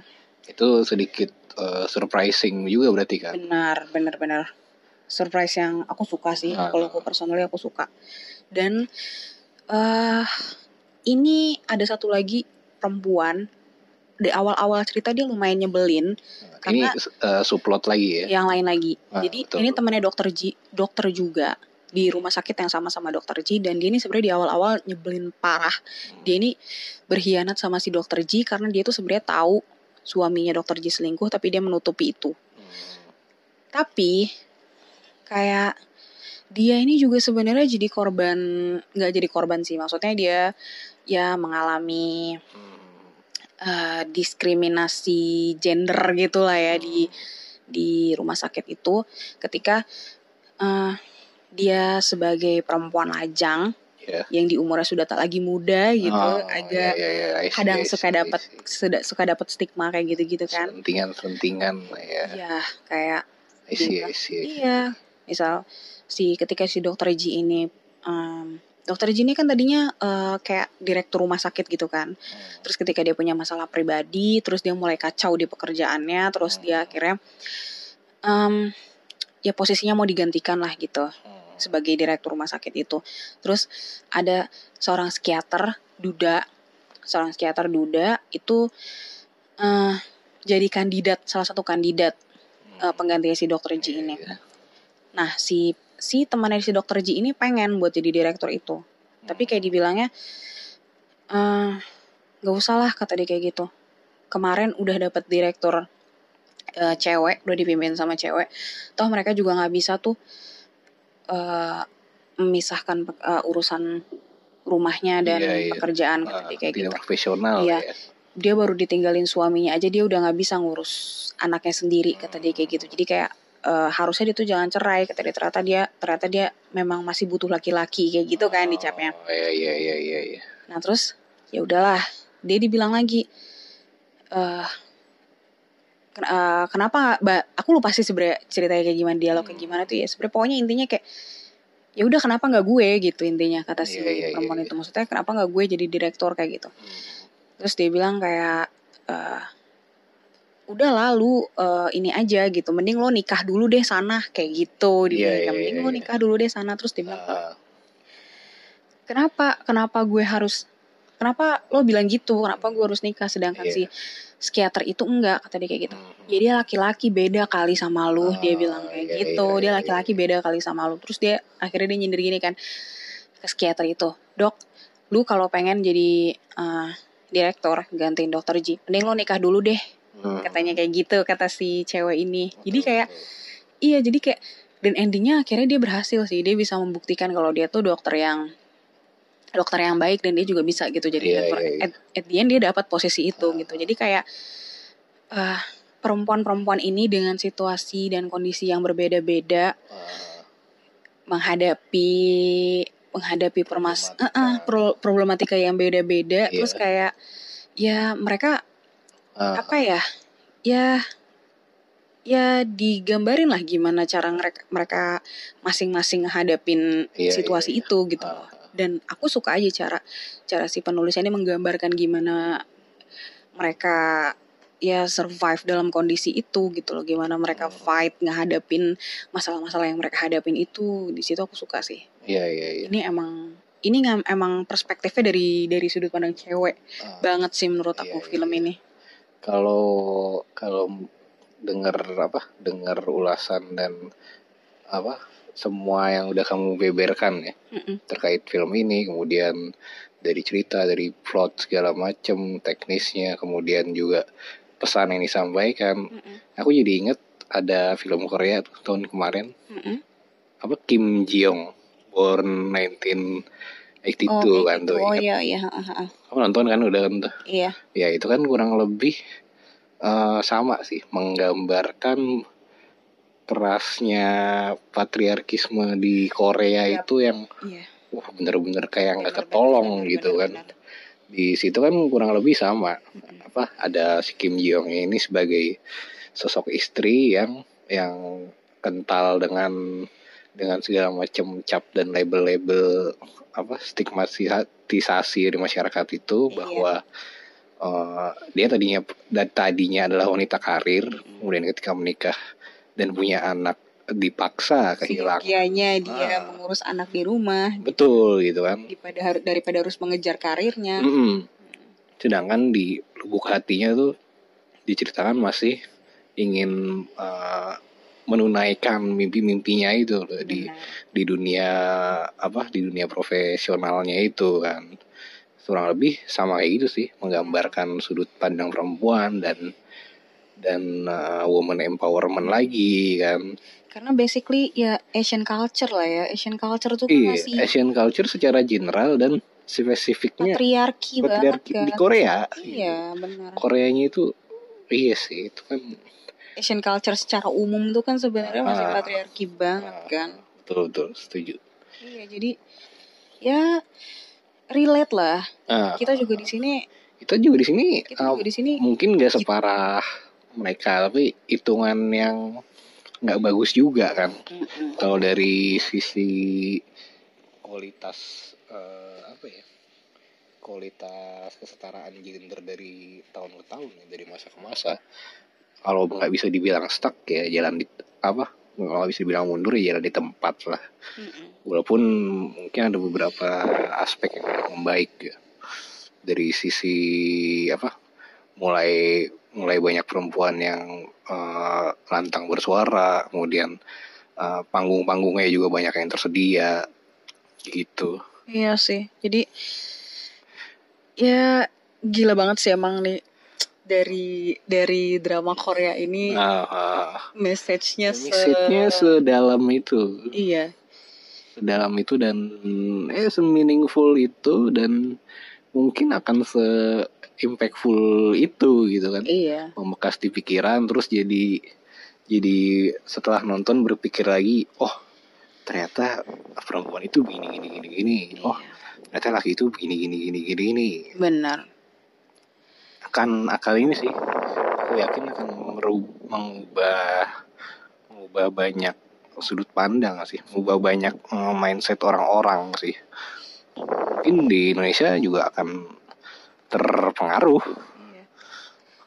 Itu sedikit eh, surprising juga berarti kan? benar benar benar surprise yang aku suka sih Ah. kalau aku personally aku suka dan eh ini ada satu lagi perempuan. Di awal-awal cerita dia lumayan nyebelin Ini Karena- eh, suplot lagi ya? yang lain lagi. Ah, jadi betul. ini temannya dokter Ji dokter juga di rumah sakit yang sama sama dokter Ji dan dia ini sebenarnya di awal-awal nyebelin parah. Dia ini berkhianat sama si dokter Ji karena dia tuh sebenarnya tahu suaminya dokter Ji selingkuh tapi dia menutupi itu. Tapi kayak dia ini juga sebenarnya jadi korban nggak jadi korban sih maksudnya dia ya mengalami eh, diskriminasi gender gitulah ya di di rumah sakit itu ketika eh, dia sebagai perempuan lajang Ya. yang di umurnya sudah tak lagi muda gitu Oh, agak iya, iya, I see, kadang see, suka dapat suka, dapat stigma kayak gitu-gitu kan Selentingan-selentingan ya. ya kayak I see, I see. I see. Iya, misal si ketika si dokter Ji ini, em, dokter Ji ini kan tadinya eh, kayak direktur rumah sakit gitu kan. Terus ketika dia punya masalah pribadi, terus dia mulai kacau di pekerjaannya, terus dia akhirnya, em, ya posisinya mau digantikan lah gitu sebagai direktur rumah sakit itu. Terus ada seorang psikiater Duda, seorang psikiater Duda itu eh, jadi kandidat salah satu kandidat eh, penggantinya si dokter Ji ini. Iya. Nah, si si temannya si dokter Ji ini pengen buat jadi direktur itu. Tapi kayak dibilangnya eh nggak usah lah kata dia kayak gitu. Kemarin udah dapet direktur eh, cewek, udah dipimpin sama cewek. Toh mereka juga nggak bisa tuh eh memisahkan eh, urusan rumahnya dan Iya, iya. pekerjaan kata Ah, dia kayak gitu. profesional Iya. ya. Dia baru ditinggalin suaminya aja dia udah nggak bisa ngurus anaknya sendiri kata dia kayak gitu. Jadi kayak eh, harusnya dia tuh jangan cerai kata dia. Ternyata dia ternyata dia memang masih butuh laki-laki kayak gitu kan dicapnya. Oh, iya, iya, iya, iya, iya. Nah terus ya udahlah dia dibilang lagi eh ken- eh, kenapa ba- aku lupa sih sebenarnya ceritanya kayak gimana dialog kayak gimana tuh ya. Sebenarnya pokoknya intinya kayak ya udah kenapa nggak gue? gitu intinya kata si Iya, iya, iya, perempuan iya. itu. Maksudnya kenapa nggak gue jadi direktur? kayak gitu. Terus dia bilang kayak udah lalu ini aja gitu. Mending lo nikah dulu deh sana kayak gitu. Dia Iya, bilang, iya, mending iya, lo iya. nikah dulu deh sana terus dia bilang Ah, kenapa? Kenapa gue harus kenapa lo bilang gitu? Kenapa gue harus nikah? Sedangkan Iya. si psikiater itu enggak kata dia kayak gitu. Mhm. ya dia laki-laki beda kali sama lu dia Ah, bilang kayak iya, gitu. iya, dia iya, laki-laki beda kali sama lu. Terus dia akhirnya dia nyindir gini kan ke psikiater itu dok lu kalau pengen jadi eh, direktur gantiin dokter Ji mending lo nikah dulu deh Hmm. katanya kayak gitu kata si cewek ini jadi kayak iya jadi kayak dan endingnya akhirnya dia berhasil sih dia bisa membuktikan kalau dia tuh dokter yang dokter yang baik dan dia juga bisa gitu jadi direktur iya, iya. At, at the end dia dapat posisi itu Ah. gitu jadi kayak eh perempuan-perempuan ini dengan situasi dan kondisi yang berbeda-beda Ah, menghadapi menghadapi permas Problematika. Eh, pro- problematika yang beda-beda Iya. terus kayak ya mereka ah, apa ya ya ya digambarin lah gimana cara mereka masing-masing ngehadapin Iya, situasi iya, iya. itu gitu loh. dan aku suka aja cara cara si penulisannya menggambarkan gimana mereka ya survive dalam kondisi itu gitu loh gimana mereka Hmm. fight ngehadapin masalah-masalah yang mereka hadapin itu di situ aku suka sih Iya iya iya. ini emang ini emang perspektifnya dari dari sudut pandang cewek Ah. banget sih menurut Iya, aku iya, film iya. ini Kalau kalau dengar apa dengar ulasan dan apa semua yang udah kamu beberkan ya Mm-mm. terkait film ini kemudian dari cerita dari plot segala macam teknisnya kemudian juga pesan yang disampaikan Mm-mm. aku jadi inget ada film Korea tahun kemarin Mm-mm. apa Kim Jeong Born 1982 Oh, kan kayak tuh gitu. Oh iya iya, kamu nonton kan udah kan tuh iya. ya itu kan kurang lebih eh, sama sih menggambarkan kerasnya patriarkisme di Korea Yap. itu yang Iya. wah bener-bener kayak nggak ketolong bener, gitu bener, kan bener. di situ kan kurang lebih sama Mm-mm. apa ada si Kim Jeong ini sebagai sosok istri yang yang kental dengan dengan segala macam cap dan label-label apa stigmatisasi di masyarakat itu Iya. bahwa eh, dia tadinya dan tadinya adalah wanita karir kemudian ketika menikah dan punya anak dipaksa kehilangan Seyogianya dia Ah. mengurus anak di rumah betul gitu kan daripada har- daripada harus mengejar karirnya. Mm-mm. Sedangkan di lubuk hatinya tuh diceritakan masih ingin uh, menunaikan mimpi-mimpinya itu loh di di dunia apa di dunia profesionalnya itu kan kurang lebih sama kayak gitu sih menggambarkan sudut pandang perempuan dan dan uh, woman empowerment lagi kan Karena basically ya Asian culture lah ya. Asian culture tuh kan iya masih Asian culture secara general dan spesifiknya patriarki, patriarki banget di kan. Korea Iya, benar. Koreanya itu iya sih itu kan Asian culture secara umum tuh kan sebenarnya masih Ah. patriarki banget Ah. kan. betul betul setuju Iya, jadi ya relate lah. nah, Kita juga di sini, kita juga di sini kita uh, juga di sini mungkin gak separah mereka tapi hitungan yang nggak bagus juga kan Mm-mm. kalau dari sisi kualitas eh, apa ya kualitas kesetaraan gender dari tahun ke tahun ya, dari masa ke masa kalau nggak bisa dibilang stuck ya jalan di apa kalau bisa dibilang mundur ya jalan di tempat lah Mm-mm. walaupun mungkin ada beberapa aspek yang membaik ya dari sisi apa mulai mulai banyak perempuan yang eh, lantang bersuara kemudian eh, panggung-panggungnya juga banyak yang tersedia gitu Iya sih. Jadi ya gila banget sih emang nih dari dari drama Korea ini nah eh, message-nya se message-nya sedalam itu. Iya. Sedalam itu dan eh semeaningful itu dan mungkin akan se impactful itu gitu kan. Iya. Membekas di pikiran terus jadi jadi setelah nonton berpikir lagi oh ternyata perempuan itu begini gini gini gini. Oh iya. ternyata laki itu begini gini gini gini gini. Benar akan akal ini sih. Aku yakin akan mengubah mengubah banyak sudut pandang sih. Mengubah banyak eh, mindset orang-orang sih. Mungkin di Indonesia juga akan terpengaruh. Iya.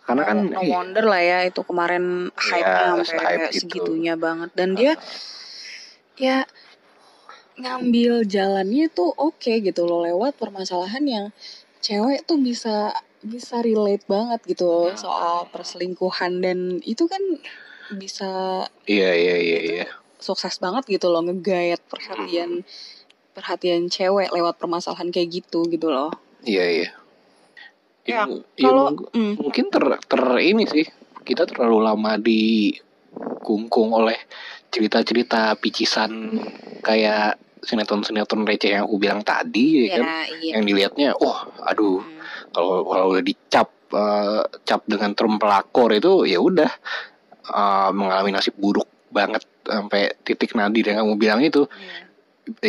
karena kan no iya, wonder lah ya itu kemarin hype-nya sampai se-hype kayak itu. segitunya banget. Dan dia ya ngambil jalannya tuh oke gitu loh lewat permasalahan yang cewek tuh bisa bisa relate banget gitu Hmm. soal perselingkuhan dan itu kan bisa iya iya iya iya. sukses banget gitu loh ngegayat perhatian perhatian cewek lewat permasalahan kayak gitu gitu loh. Iya iya. Ya, Ya, ya, kalau mung- mm, mungkin ter ter ini sih kita terlalu lama dikungkung oleh cerita-cerita picisan kayak sinetron-sinetron receh yang aku bilang tadi ya kan? ya iya. Yang dilihatnya oh aduh Hmm. Kalau kalau udah dicap eh, cap dengan term pelakor itu ya udah eh, mengalami nasib buruk banget sampai titik nadir yang kamu bilang itu Iya.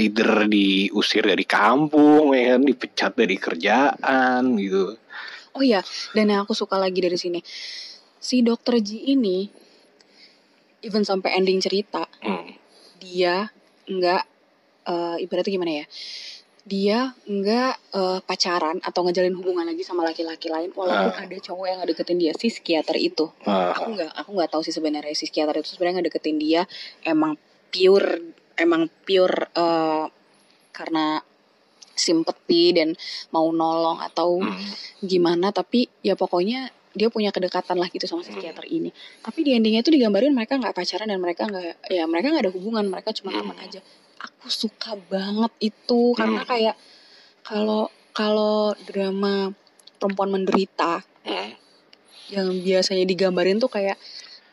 either diusir dari kampung ya kan dipecat dari kerjaan gitu Oh iya, dan yang aku suka lagi dari sini, si dokter Ji ini, even sampai ending cerita, Hmm. dia nggak, eh, ibaratnya gimana ya, dia nggak eh, pacaran atau ngejalin hubungan lagi sama laki-laki lain, walaupun Ah. ada cowok yang ngedeketin dia, si psikiater itu. Ah, Aku nggak, aku nggak tahu sih sebenarnya si psikiater itu sebenarnya ngedeketin dia emang pure, emang pure eh, karena simpati dan mau nolong atau hmm. gimana tapi ya pokoknya dia punya kedekatan lah gitu sama si psikiater ini tapi di endingnya itu digambarin mereka nggak pacaran dan mereka nggak ya mereka nggak ada hubungan mereka cuma teman aja aku suka banget itu karena Hmm. kayak kalau kalau drama perempuan menderita Hmm. yang biasanya digambarin tuh kayak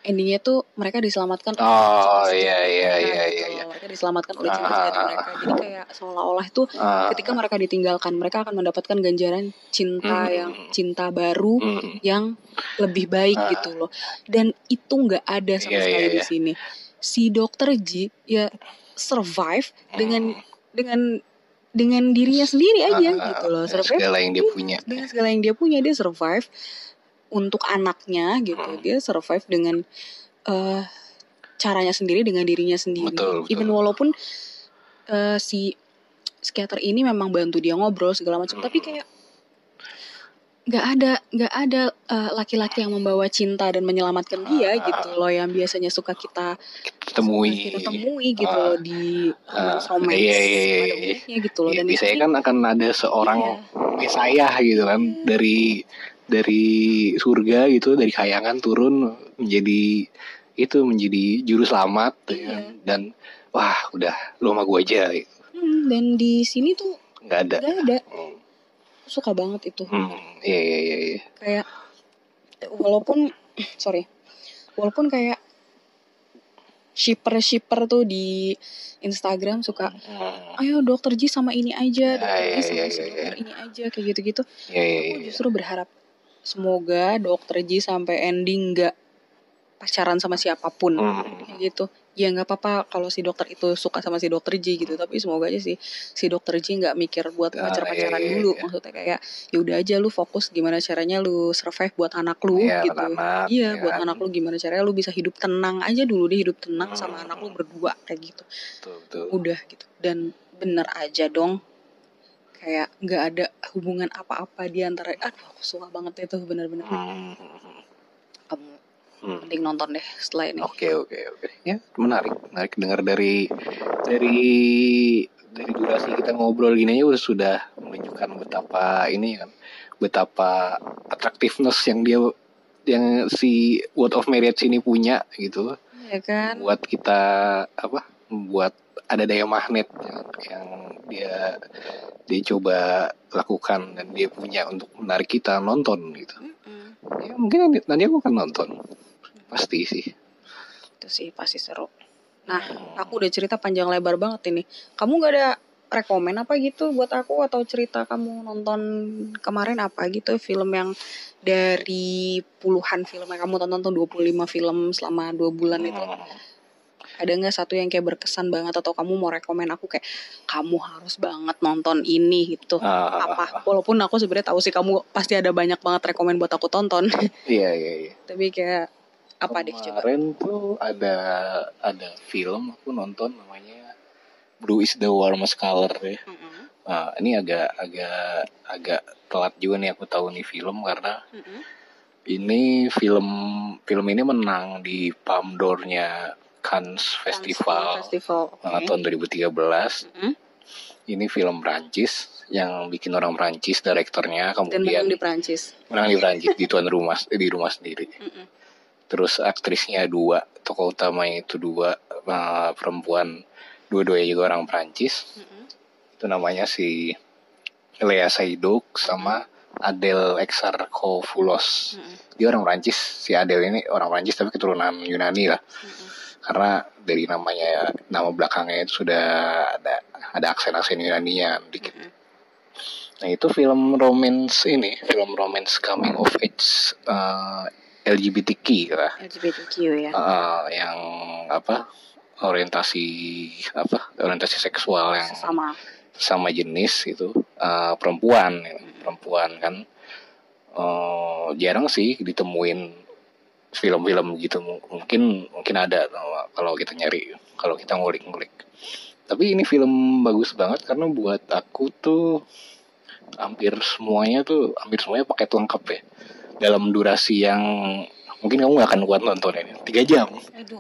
endingnya tuh mereka diselamatkan oleh Oh, cinta iya, iya, mereka iya, gitu iya, iya. mereka diselamatkan oleh cinta sejati Ah. mereka jadi kayak seolah-olah itu Ah, ketika mereka ditinggalkan mereka akan mendapatkan ganjaran cinta Hmm. yang cinta baru hmm. yang lebih baik Ah. gitu loh dan itu nggak ada sama Iya, sekali iya, di iya. sini si dokter Ji ya survive dengan dengan dengan dirinya sendiri aja Ah, gitu loh. Dengan survive segala yang dia punya. dengan segala yang dia punya dia survive untuk anaknya gitu. Hmm. dia survive dengan eh, caranya sendiri dengan dirinya sendiri. Betul, betul. even walaupun eh, si psikiater ini memang bantu dia ngobrol segala macam. Tapi Hmm. kayak nggak ada nggak ada eh, laki-laki yang membawa cinta dan menyelamatkan dia Ah. gitu loh yang biasanya suka kita temui kita temui gitu Ah. loh di romance romance iya, iya, iya, iya. umumnya gitu loh Ya, dan biasanya kan akan ada seorang Iya. mesayah gitu kan dari dari surga gitu dari kayangan turun menjadi itu menjadi juru selamat ya Iya. kan. dan wah udah lu sama gue aja gitu. Hmm, dan di sini tuh nggak ada nggak ada hmm. Suka banget itu. Hmm, iya iya iya iya. kayak walaupun sorry walaupun kayak shipper shipper tuh di Instagram suka Hmm, ayo dokter Ji sama ini aja Ya, dokter Ji ya, sama si ya, ini aja kayak gitu gitu iya iya aku justru berharap semoga dokter Ji sampai ending nggak pacaran sama siapa pun Hmm. kayak gitu ya nggak apa-apa kalau si dokter itu suka sama si dokter J gitu tapi semoga aja sih si dokter J nggak mikir buat Ah, pacar-pacaran iya, iya, dulu. iya. maksudnya kayak ya udah aja lu fokus gimana caranya lu survive buat anak lu Iya, gitu. anak, iya ya buat kan. anak lu gimana caranya lu bisa hidup tenang aja dulu deh hidup tenang sama Hmm. anak lu berdua kayak gitu. Betul betul. Udah gitu. Dan bener aja dong kayak nggak ada hubungan apa-apa di antara aduh aku suka banget itu bener-bener. Hmm, hmm. penting nonton deh setelah ini. Oke oke oke. Ya menarik menarik dengar dari dari dari durasi kita ngobrol gini aja udah sudah menunjukkan betapa ini kan betapa attractiveness yang dia yang si Word of Marriage ini punya gitu. Ya kan? Buat kita apa buat ada daya magnet yang, yang dia dia coba lakukan dan dia punya untuk menarik kita nonton gitu. Mm-mm. ya mungkin nanti, nanti aku akan nonton pasti sih itu sih pasti seru. Nah, aku udah cerita panjang lebar banget ini. Kamu gak ada rekomen apa gitu buat aku atau cerita kamu nonton kemarin apa gitu film yang dari puluhan film yang kamu tonton tuh 25 film selama dua bulan itu ada nggak satu yang kayak berkesan banget atau kamu mau rekomen aku kayak kamu harus banget nonton ini gitu. Ah, Apa? Walaupun aku sebenarnya tahu sih kamu pasti ada banyak banget rekomen buat aku tonton. Iya iya iya. *laughs* Tapi kayak apa deh coba? Kemarin tuh ada ada film aku nonton namanya Blue is the Warmest Color ya. Mm-mm. Nah, ini agak agak agak telat juga nih aku tahu nih film karena Mm-mm. ini film film ini menang di Palme d'Or-nya Cannes Festival Festival. oke. uh, tahun 2013. Mm-mm. Ini film Prancis yang bikin orang Prancis direktornya Dan kemudian menang di Prancis. menang di Prancis di tuan rumah di rumah sendiri. Mm-mm. Terus aktrisnya dua, tokoh utamanya itu dua uh, perempuan, dua-duanya juga orang Prancis. Mm-mm. Itu namanya si Lea Seydoux sama Adele Exarchopoulos. Mm-mm. Dia orang Prancis, si Adele ini orang Prancis tapi keturunan Yunani lah. Mm-mm. Karena dari namanya nama belakangnya itu sudah ada ada aksen-aksen Yunaninya dikit. Mm-mm. Nah itu film romance ini, film romance coming of age uh, LGBTQ lah. LGBTQ ya. Uh, yang apa orientasi apa orientasi seksual yang Sama. sama jenis itu uh, perempuan ya. perempuan kan uh, jarang sih ditemuin film-film gitu mungkin mungkin ada kalau kita nyari kalau kita ngulik-ngulik tapi ini film bagus banget karena buat aku tuh hampir semuanya tuh hampir semuanya paket lengkap ya dalam durasi yang mungkin kamu gak akan kuat nonton ini tiga jam Aduh,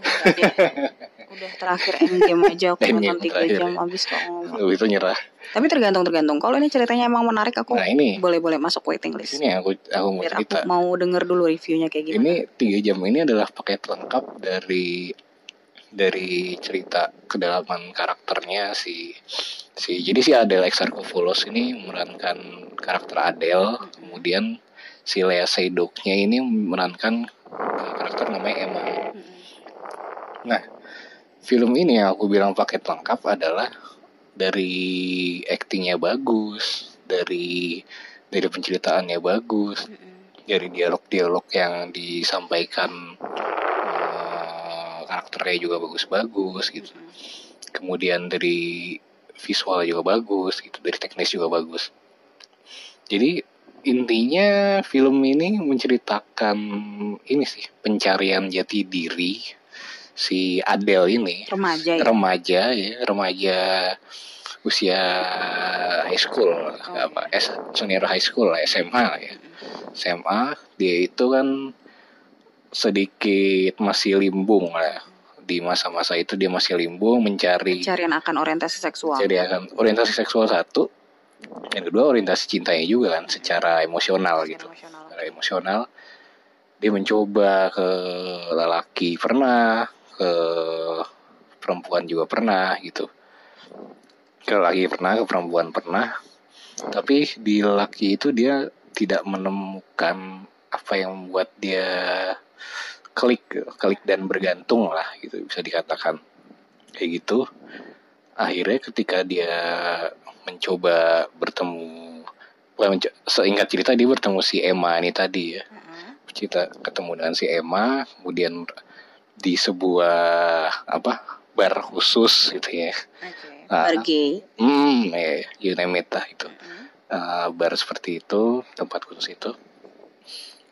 udah terakhir endgame aja aku *laughs* nonton 3 terakhir jam ya. abis kok ngomong. Itu nyerah Tapi tergantung tergantung. Kalau ini ceritanya emang menarik aku nah ini boleh-boleh masuk waiting list. sini aku aku mau Biar aku cerita mau denger dulu reviewnya kayak gimana. ini tiga jam ini adalah paket lengkap dari dari cerita kedalaman karakternya si si jadi si Adele Exarchopoulos ini memerankan karakter Adele kemudian si Lea Seydoux-nya ini memerankan uh, karakter namanya Emma nah film ini yang aku bilang paket lengkap adalah dari aktingnya bagus dari dari penceritaannya bagus dari dialog-dialog yang disampaikan eh, karakternya juga bagus-bagus gitu. Kemudian dari visual juga bagus gitu, dari teknis juga bagus. Jadi intinya film ini menceritakan ini sih pencarian jati diri si Adele ini Remaja ya. remaja ya remaja usia high school apa S senior high school lah SMA ya SMA dia itu kan sedikit masih limbung lah di masa-masa itu dia masih limbung mencari Pencarian akan orientasi seksual. jadi akan orientasi seksual satu yang kedua orientasi cintanya juga kan secara emosional gitu. Emosional. secara emosional dia mencoba ke lelaki pernah ke perempuan juga pernah gitu. Ke laki pernah ke perempuan pernah. Tapi di laki itu dia tidak menemukan apa yang membuat dia klik klik dan bergantung lah gitu bisa dikatakan. Kayak gitu. Akhirnya ketika dia mencoba bertemu seingat cerita dia bertemu si Emma ini tadi ya Mm-mm. cerita ketemu dengan si Emma kemudian di sebuah apa bar khusus gitu ya Oke. Ah. Bar gay. hmm ya it lah itu Mm-mm. Eh, bar seperti itu tempat khusus itu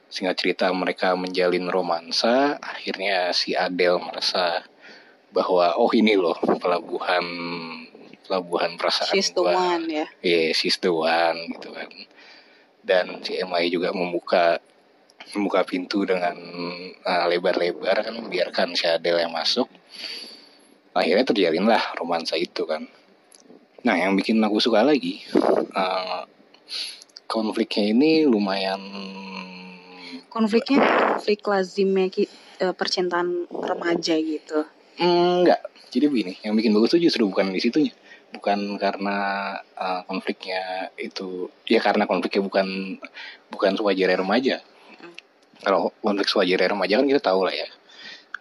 singkat cerita mereka menjalin romansa akhirnya si Adele merasa bahwa oh ini loh pelabuhan pelabuhan perasaan She's the one ya. yeah, she's the one gitu kan dan si MI juga membuka membuka pintu dengan uh, lebar-lebar kan membiarkan si Adele yang masuk akhirnya terjalinlah romansa itu kan nah yang bikin aku suka lagi uh, konfliknya ini lumayan Konfliknya konflik lazimnya eh, percintaan remaja gitu. Hmm, enggak. Jadi begini, yang bikin bagus tuh justru bukan di situnya. Bukan karena uh, konfliknya itu ya karena konfliknya bukan bukan sewajarnya remaja. Mm. Kalau konflik sewajarnya remaja kan kita tahu lah ya.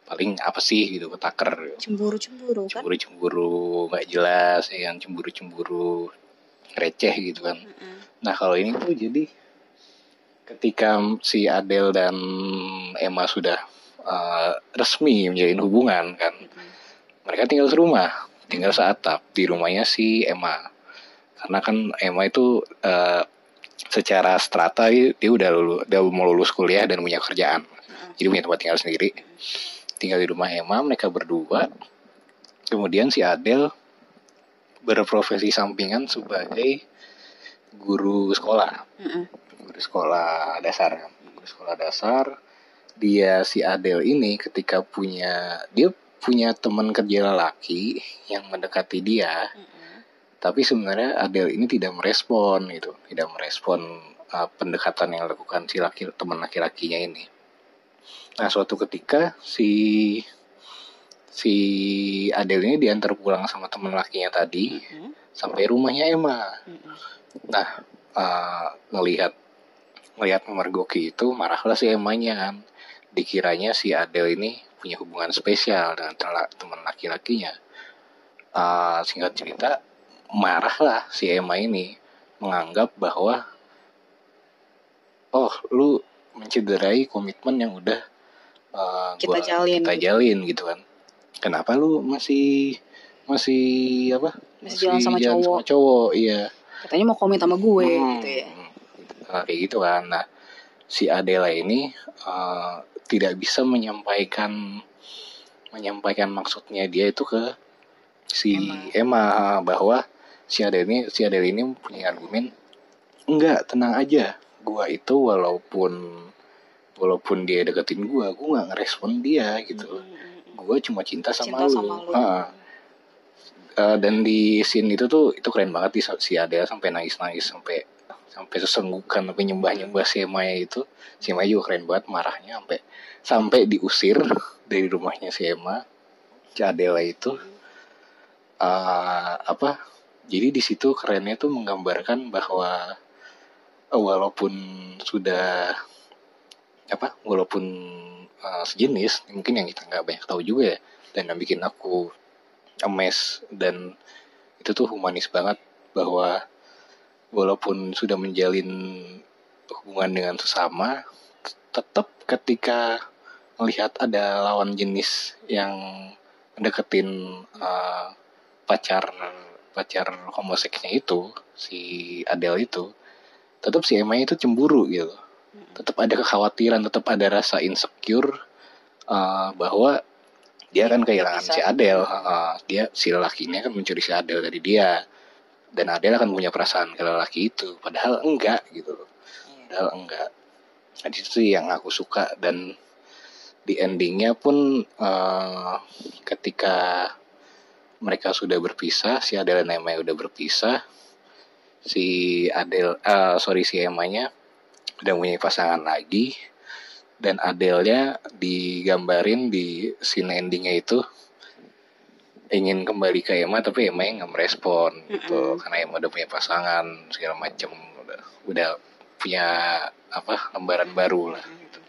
Paling apa sih gitu ketaker Cemburu-cemburu kan. cemburu-cemburu nggak jelas ya yang cemburu-cemburu receh gitu kan. Mm-mm. Nah kalau ini tuh jadi ketika si Adele dan Emma sudah uh, resmi menjalin hubungan kan Mm-mm. mereka tinggal serumah tinggal seatap di rumahnya si Emma. Karena kan Emma itu eh, secara strata dia dia udah lulu, udah mau lulus kuliah dan punya kerjaan. Jadi punya tempat tinggal sendiri. Tinggal di rumah Emma mereka berdua. Kemudian si Adele berprofesi sampingan sebagai guru sekolah. Guru sekolah dasar. Guru sekolah dasar. Dia si Adele ini ketika punya dia punya teman kerja lelaki yang mendekati dia tapi sebenarnya Adele ini tidak merespon gitu tidak merespon uh, pendekatan yang dilakukan si laki teman laki-lakinya ini nah suatu ketika si si Adele ini diantar pulang sama teman lakinya tadi Mm-mm. sampai rumahnya Emma Mm-mm. Nah, uh, ngelihat ngelihat memergoki itu marahlah si Emanya kan. Dikiranya si Adele ini punya hubungan spesial dengan teman laki-lakinya. Uh, singkat cerita, marahlah si Emma ini menganggap bahwa oh lu mencederai komitmen yang udah uh, Kita jalin. kita jalin gitu kan. Kenapa lu masih masih apa? Masih jalan sama jalan cowok. sama cowok, iya. katanya mau komit sama gue Hmm, gitu ya Nah, kayak gitu kan. Nah, si Adela ini eh, tidak bisa menyampaikan menyampaikan maksudnya dia itu ke si Emma, bahwa si Adele ini si Adele ini punya argumen enggak tenang aja. Gua itu walaupun walaupun dia deketin gua gua nggak ngerespon dia gitu. Gua cuma cinta sama cinta lu, sama lu Eh, dan di scene itu tuh itu keren banget di si Adele sampai nangis nangis sampai sampai sesenggukan sampai nyembah nyembah si Maya itu. Si Maya juga keren banget marahnya sampai sampai diusir dari rumahnya si Emma si Adele itu. Eh, apa jadi di situ kerennya tuh menggambarkan bahwa eh, walaupun sudah apa walaupun eh, sejenis mungkin yang kita nggak banyak tahu juga ya dan yang bikin aku emes dan itu tuh humanis banget bahwa walaupun sudah menjalin hubungan dengan sesama tetap ketika melihat ada lawan jenis yang deketin eh, pacar pacar homoseksnya itu si Adele itu tetap si Emma itu cemburu gitu. Tetap ada kekhawatiran tetap ada rasa insecure eh, bahwa dia akan kehilangan bisa. si Adele Heeh, dia si lelakinya kan mencuri si Adele dari dia dan Adele akan punya perasaan ke lelaki itu. Padahal enggak gitu loh. Padahal enggak. Nah, itu sih yang aku suka. Dan di endingnya pun eh, ketika mereka sudah berpisah si Adele dan Emma udah berpisah si Adele eh, sorry si Emma-nya udah punya pasangan lagi. Dan Adele-nya digambarin di scene endingnya itu ingin kembali ke Emma tapi Emma yang nggak merespon gitu. Karena Emma udah punya pasangan segala macem. Udah udah punya apa lembaran baru lah gitu.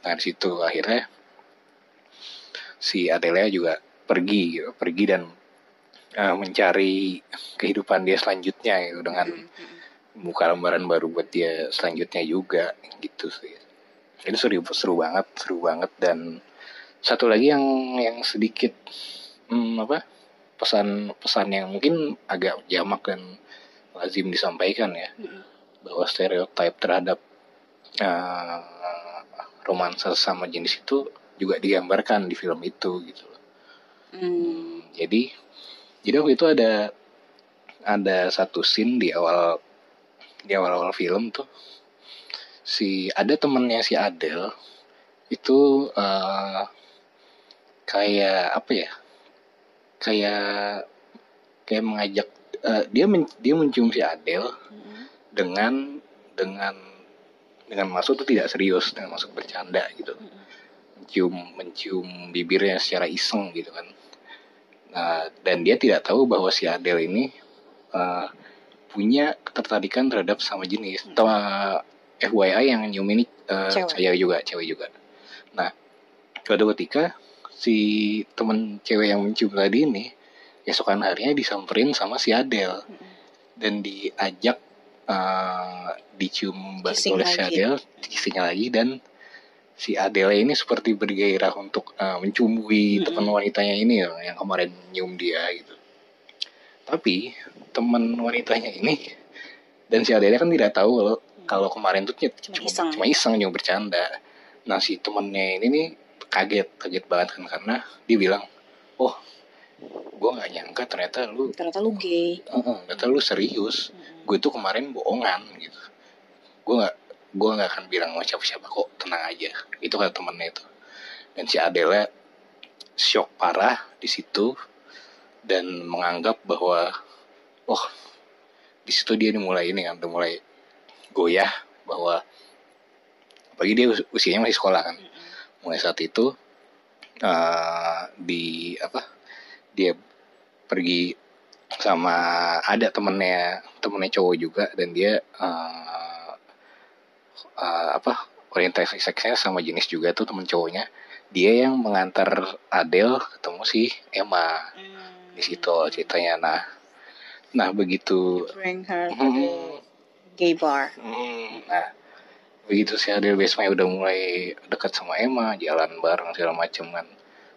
Nah di situ akhirnya si Adele juga pergi gitu, pergi dan eh, mencari kehidupan dia selanjutnya gitu dengan buka lembaran baru buat dia selanjutnya juga gitu sih. Itu seru seru banget, seru banget. Dan satu lagi yang yang sedikit hmm, apa pesan-pesan yang mungkin agak jamak dan lazim disampaikan ya bahwa stereotip terhadap eh, romansa sama jenis itu juga digambarkan di film itu gitu loh. Hmm. Jadi jadi waktu itu ada ada satu scene di awal di awal-awal film tuh si ada temennya si Adele itu eh, kayak apa ya kayak kayak mengajak eh, dia men- dia mencium si Adele dengan dengan dengan maksud itu tidak serius dengan maksud bercanda gitu. Mencium mencium bibirnya secara iseng gitu kan. Nah dan dia tidak tahu bahwa si Adele ini eh, punya ketertarikan terhadap sama jenis. Atau eh, FYI yang nyium ini eh, Cewek. cewek juga cewek juga. Nah suatu ketika si temen cewek yang mencium tadi ini esokan harinya disamperin sama si Adele dan diajak eh, dicium balik oleh si. Adele kissing lagi dan si Adele ini seperti bergairah untuk uh, mencumbui Mm-mm. teman wanitanya ini ya, yang kemarin nyium dia gitu. Tapi teman wanitanya ini dan si Adele kan tidak tahu kalau kalau kemarin tuh cuma, Cuma iseng. cuma iseng cuma bercanda. Nah si temennya ini nih kaget kaget banget kan karena dia bilang, oh gue nggak nyangka ternyata lu Ternyata lu gay. Heeh, ternyata lu serius. Gue tuh kemarin bohongan gitu. Gue nggak gue nggak akan bilang sama siapa siapa kok tenang aja. Itu kata temennya itu. Dan si Adele shock parah di situ dan menganggap bahwa oh di situ dia dimulai ini kan udah mulai goyah bahwa apalagi dia us- usianya masih sekolah kan mulai saat itu eh, di apa dia pergi sama ada temennya temennya cowok juga dan dia eh, eh, apa orientasi seksnya sama jenis juga tuh temen cowoknya. Dia yang mengantar Adele ketemu si Emma Hmm. di situ ceritanya. Nah nah begitu. Bring her. To the Hmm, gay bar. hmm, nah begitu si Adele besoknya udah mulai dekat sama Emma jalan bareng segala macem kan.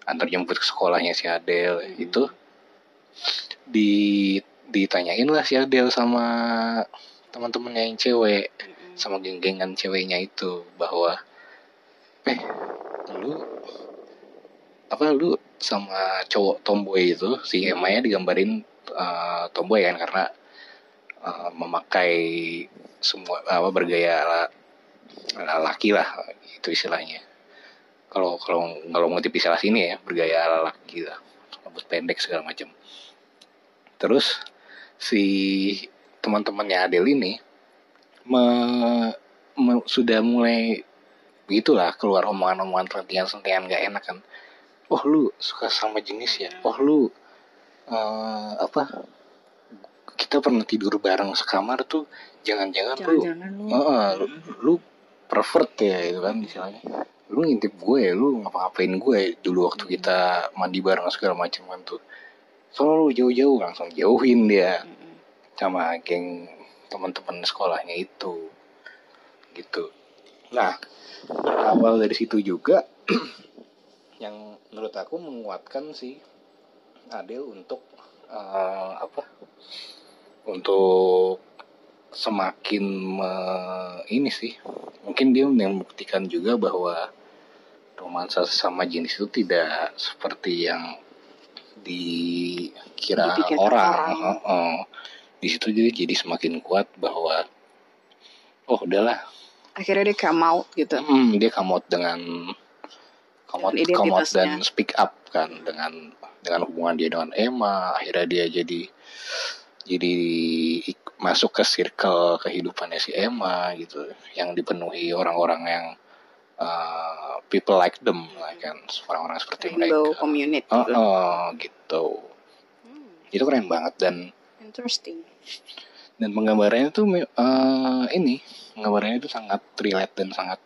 Antar jemput ke sekolahnya si Adele Hmm. itu di ditanyain lah si Adele sama teman-temannya yang cewek sama geng-gengan ceweknya itu bahwa eh lu apa lu sama cowok tomboy itu si Emma ya digambarin eh, tomboy kan karena eh, memakai semua apa bergaya laki lah itu istilahnya. Kalau kalau kalau mengutip istilah sini ya bergaya ala laki lah rambut pendek segala macam. Terus si teman-temannya Adele ini me- me- sudah mulai begitulah keluar omongan-omongan sentian-sentian gak enak kan. Oh lu suka sama jenis ya? Oh lu eh, apa kita pernah tidur bareng sekamar tuh jangan-jangan lu Jangan-jangan lu. Heeh, lu, lu pervert ya itu kan misalnya lu ngintip gue ya lu ngapa-ngapain gue dulu waktu kita mandi bareng segala macam kan tuh. Soalnya lu jauh-jauh langsung jauhin dia sama geng teman-teman sekolahnya itu gitu. Nah berawal dari situ juga *clears throat* yang menurut aku menguatkan si Adele untuk eh, apa untuk semakin me- ini sih mungkin dia membuktikan juga bahwa romansa sama jenis itu tidak seperti yang dikira Dipikirkan orang, orang. Heeh. di situ jadi jadi semakin kuat bahwa oh udahlah Akhirnya dia come out gitu. Hmm, dia come out dengan come out, come out dan speak up kan dengan dengan hubungan dia dengan Emma akhirnya dia jadi jadi masuk ke circle kehidupannya si Emma gitu yang dipenuhi orang-orang yang uh, people like them lah kan orang-orang seperti Rainbow mereka community. oh, gitu. oh, gitu Hmm, itu keren banget dan interesting. dan penggambarannya tuh eh, ini penggambarannya itu sangat relate dan sangat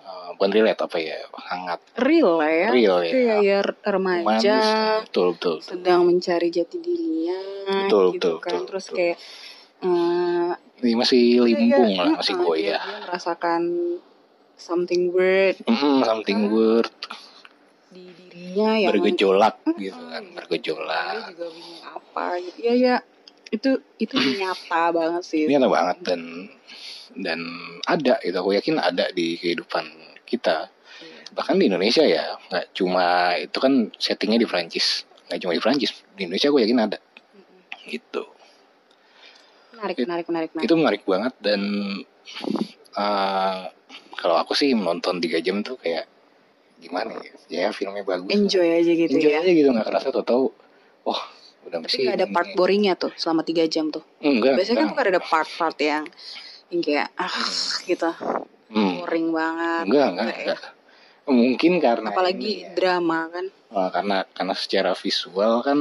eh, bukan relate apa ya sangat Real lah ya. real ya Kayak ya remaja Manis, betul betul sedang mencari jati dirinya Betul, gitu betul, kan. betul, Terus betul. kayak eh, ini masih limbung iya, lah masih uh-uh, goyah. dia merasakan something weird. Mm, something Karena weird. Di dirinya yang bergejolak gitu Mm-mm, kan gitu. bergejolak. Dia juga bingung apa gitu. Ya ya itu itu *clears throat* nyata banget sih. nyata banget dan dan ada itu aku yakin ada di kehidupan kita. Iya. bahkan di Indonesia ya nggak cuma itu kan settingnya di Prancis. Nggak cuma di Prancis di Indonesia aku yakin ada. Mm-mm. gitu Menarik, It- menarik, menarik, menarik. itu menarik banget dan eh, kalau aku sih menonton tiga jam tuh kayak gimana ya ya filmnya bagus Enjoy aja gitu Enjoy ya. aja gitu nggak kerasa tau tahu oh udah Tapi mesti nggak ada part boringnya tuh selama tiga jam tuh. enggak Biasanya kan enggak. tuh ada part-part yang yang kayak ah gitu Hmm, boring banget. enggak enggak, Enggak ya. enggak. mungkin karena Apalagi ini ya. drama kan. Oh, karena karena secara visual kan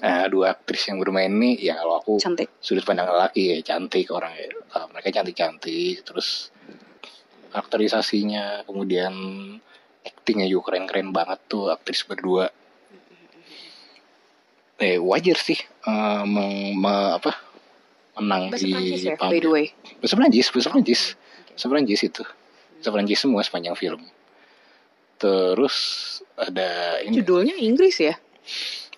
eh, dua aktris yang bermain ini ya kalau aku Cantik. sudut pandang lelaki ya cantik orang ya Eh, mereka cantik cantik terus karakterisasinya kemudian actingnya juga keren keren banget tuh aktris berdua eh wajar sih eh, meng- me- apa menang Bahasa di Prancis ya, by the way. bahasa Prancis bahasa Prancis Oke. bahasa Prancis itu bahasa Prancis semua sepanjang film terus ada ini Judulnya Inggris ya?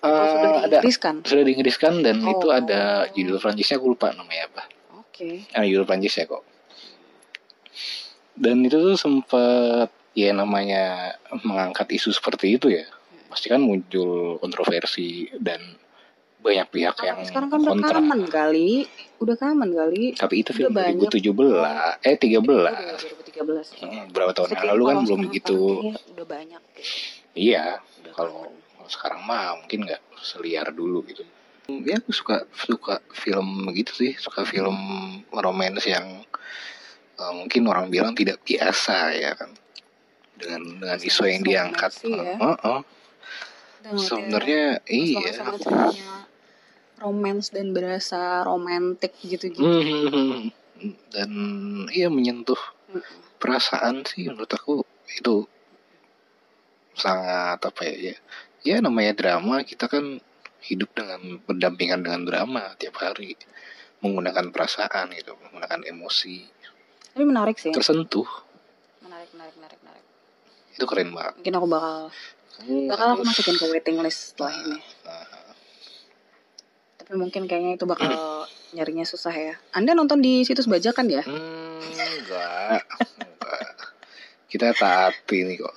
Atau Eh, sudah ada diinggriskan? sudah diinggriskan dan Oh. itu ada judul Prancisnya aku lupa namanya apa Oke. ah, judul Prancis ya kok dan itu tuh sempat ya namanya mengangkat isu seperti itu ya pasti kan muncul kontroversi dan banyak pihak yang Sekarang kan udah kontra common kali. Udah common kali. tapi itu Udah film banyak. 2017 eh 13 Udah 2013 ya. Hmm, berapa tahun yang lalu kan belum begitu kayaknya Udah banyak gitu. iya Udah kalau sekarang mah mungkin nggak seliar dulu gitu. Ya aku suka suka film gitu sih. Suka film romance yang eh, mungkin orang bilang tidak biasa ya kan. Dengan dengan isu yang diangkat. ya. Heeh. Udah ngeliatnya sebenarnya iya. romance dan berasa romantis gitu-gitu. Hmm, dan iya menyentuh perasaan sih menurut aku itu sangat apa ya ya, ya namanya drama kita kan hidup dengan berdampingan dengan drama tiap hari menggunakan perasaan gitu menggunakan emosi Tapi menarik sih. tersentuh Menarik, menarik, menarik, menarik. itu keren banget Mungkin aku bakal Kamu bakal aku masukin ke waiting list setelah ini. Nah, Tapi mungkin kayaknya itu bakal nyarinya susah ya. Anda nonton di situs bajakan ya? hmm, enggak enggak kita taat ini kok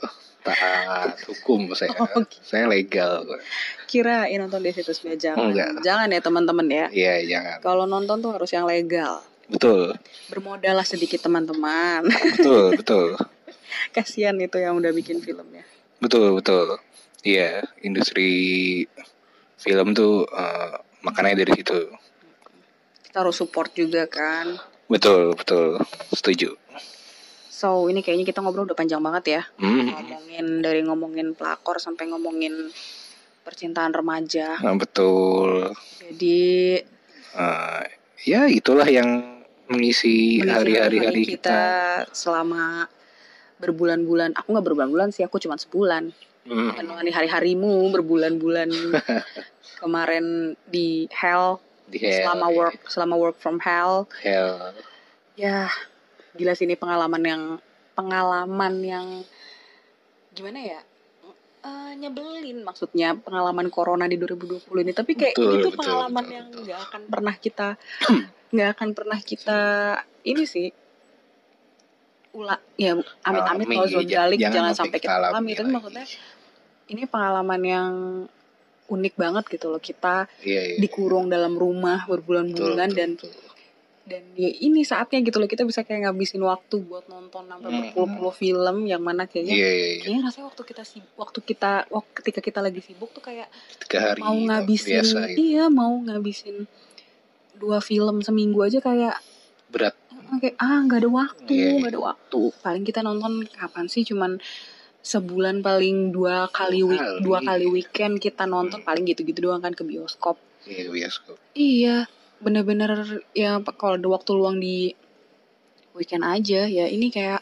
taat hukum saya *laughs* Oke. saya legal kok Kirain nonton di situs bajakan. Enggak. Jangan ya teman-teman ya. iya jangan Kalau nonton tuh harus yang legal. betul Bermodal lah sedikit teman-teman. betul *laughs* betul Kasihan itu yang udah bikin filmnya. Betul, betul. Iya, industri film tuh eh, makannya dari situ. Kita harus support juga kan. Betul, betul. Setuju. So ini kayaknya kita ngobrol udah panjang banget ya. Hmm, Ngomongin dari ngomongin pelakor sampai ngomongin percintaan remaja. nah, betul. Jadi Eh, ya itulah yang mengisi hari-hari hari hari kita selama berbulan-bulan. Aku nggak berbulan-bulan sih, aku cuma sebulan. Hmm, Menemani hari-harimu berbulan-bulan *laughs* kemarin di hell di hell, selama work selama work from hell. hell. Ya, gila sih ini pengalaman yang pengalaman yang gimana ya? Eh, nyebelin maksudnya pengalaman corona di 2020 ini tapi kayak Betul, ini tuh betul, pengalaman betul, yang nggak akan pernah kita *clears throat* nggak akan pernah kita ini sih ulah ya amit-amit kalau zon jangan- dalik jangan jangan, sampai kita alami tapi maksudnya ini pengalaman yang unik banget gitu loh kita Iya, iya. dikurung dalam rumah berbulan-bulan dan betul. Dan ya ini saatnya gitu loh kita bisa kayak ngabisin waktu buat nonton sampai Hmm. berpuluh-puluh film yang mana kayaknya Iya, iya, iya. kayaknya rasanya waktu kita sibuk waktu kita waktu ketika kita lagi sibuk tuh kayak Tiga hari mau ngabisin biasa gitu. iya mau ngabisin dua film seminggu aja kayak berat. kayak ah nggak ada waktu Iya, iya. nggak ada waktu paling kita nonton kapan sih cuman sebulan paling dua kali week dua kali weekend kita nonton paling gitu-gitu doang kan ke bioskop Iya, bioskop. iya bener-bener ya kalau ada waktu luang di weekend aja ya ini kayak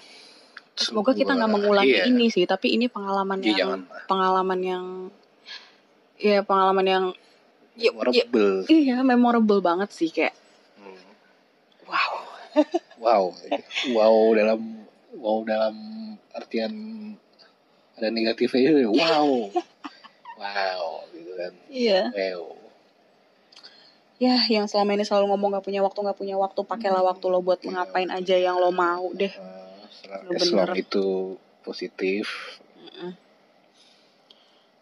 semoga kita nggak mengulangi Iya. ini sih tapi ini pengalaman Iya, yang jangan. pengalaman yang ya pengalaman yang ya, ya, Memorable. iya memorable banget sih kayak Hmm. wow wow wow dalam wow dalam artian ada negatifnya wow *laughs* wow gitu kan iya wow ya yang selama ini selalu ngomong nggak punya waktu nggak punya waktu pakailah waktu lo buat ngapain aja yang lo mau deh. Eh, Bener. as long itu positif. Mm-mm.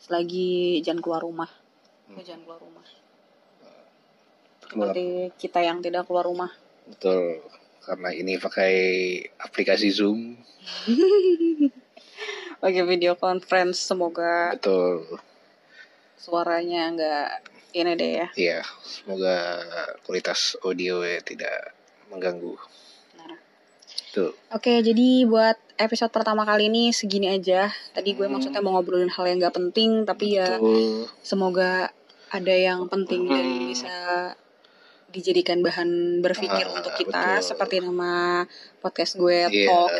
selagi jangan keluar rumah. Hmm. Jangan keluar rumah. Keluar. Seperti kita yang tidak keluar rumah. Betul. Karena ini pakai aplikasi zoom. *laughs* Pakai video conference semoga betul. suaranya nggak ini deh ya iya semoga kualitas audio ya tidak mengganggu Nah. tuh Oke, jadi buat episode pertama kali ini segini aja. Tadi gue Hmm. maksudnya mau ngobrolin hal yang gak penting, tapi ya betul semoga ada yang penting dan Hmm. bisa dijadikan bahan berpikir Ah, untuk kita. betul. Seperti nama podcast gue Iya. Talk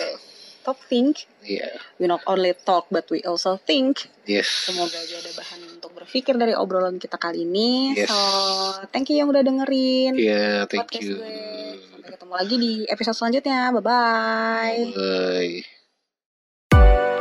talk think. Iya. We not only talk but we also think. Yes. Semoga aja ada bahan untuk berpikir dari obrolan kita kali ini. Yes. So, thank you yang udah dengerin Iya, thank podcast you. gue. Sampai ketemu lagi di episode selanjutnya. Bye-bye. Bye.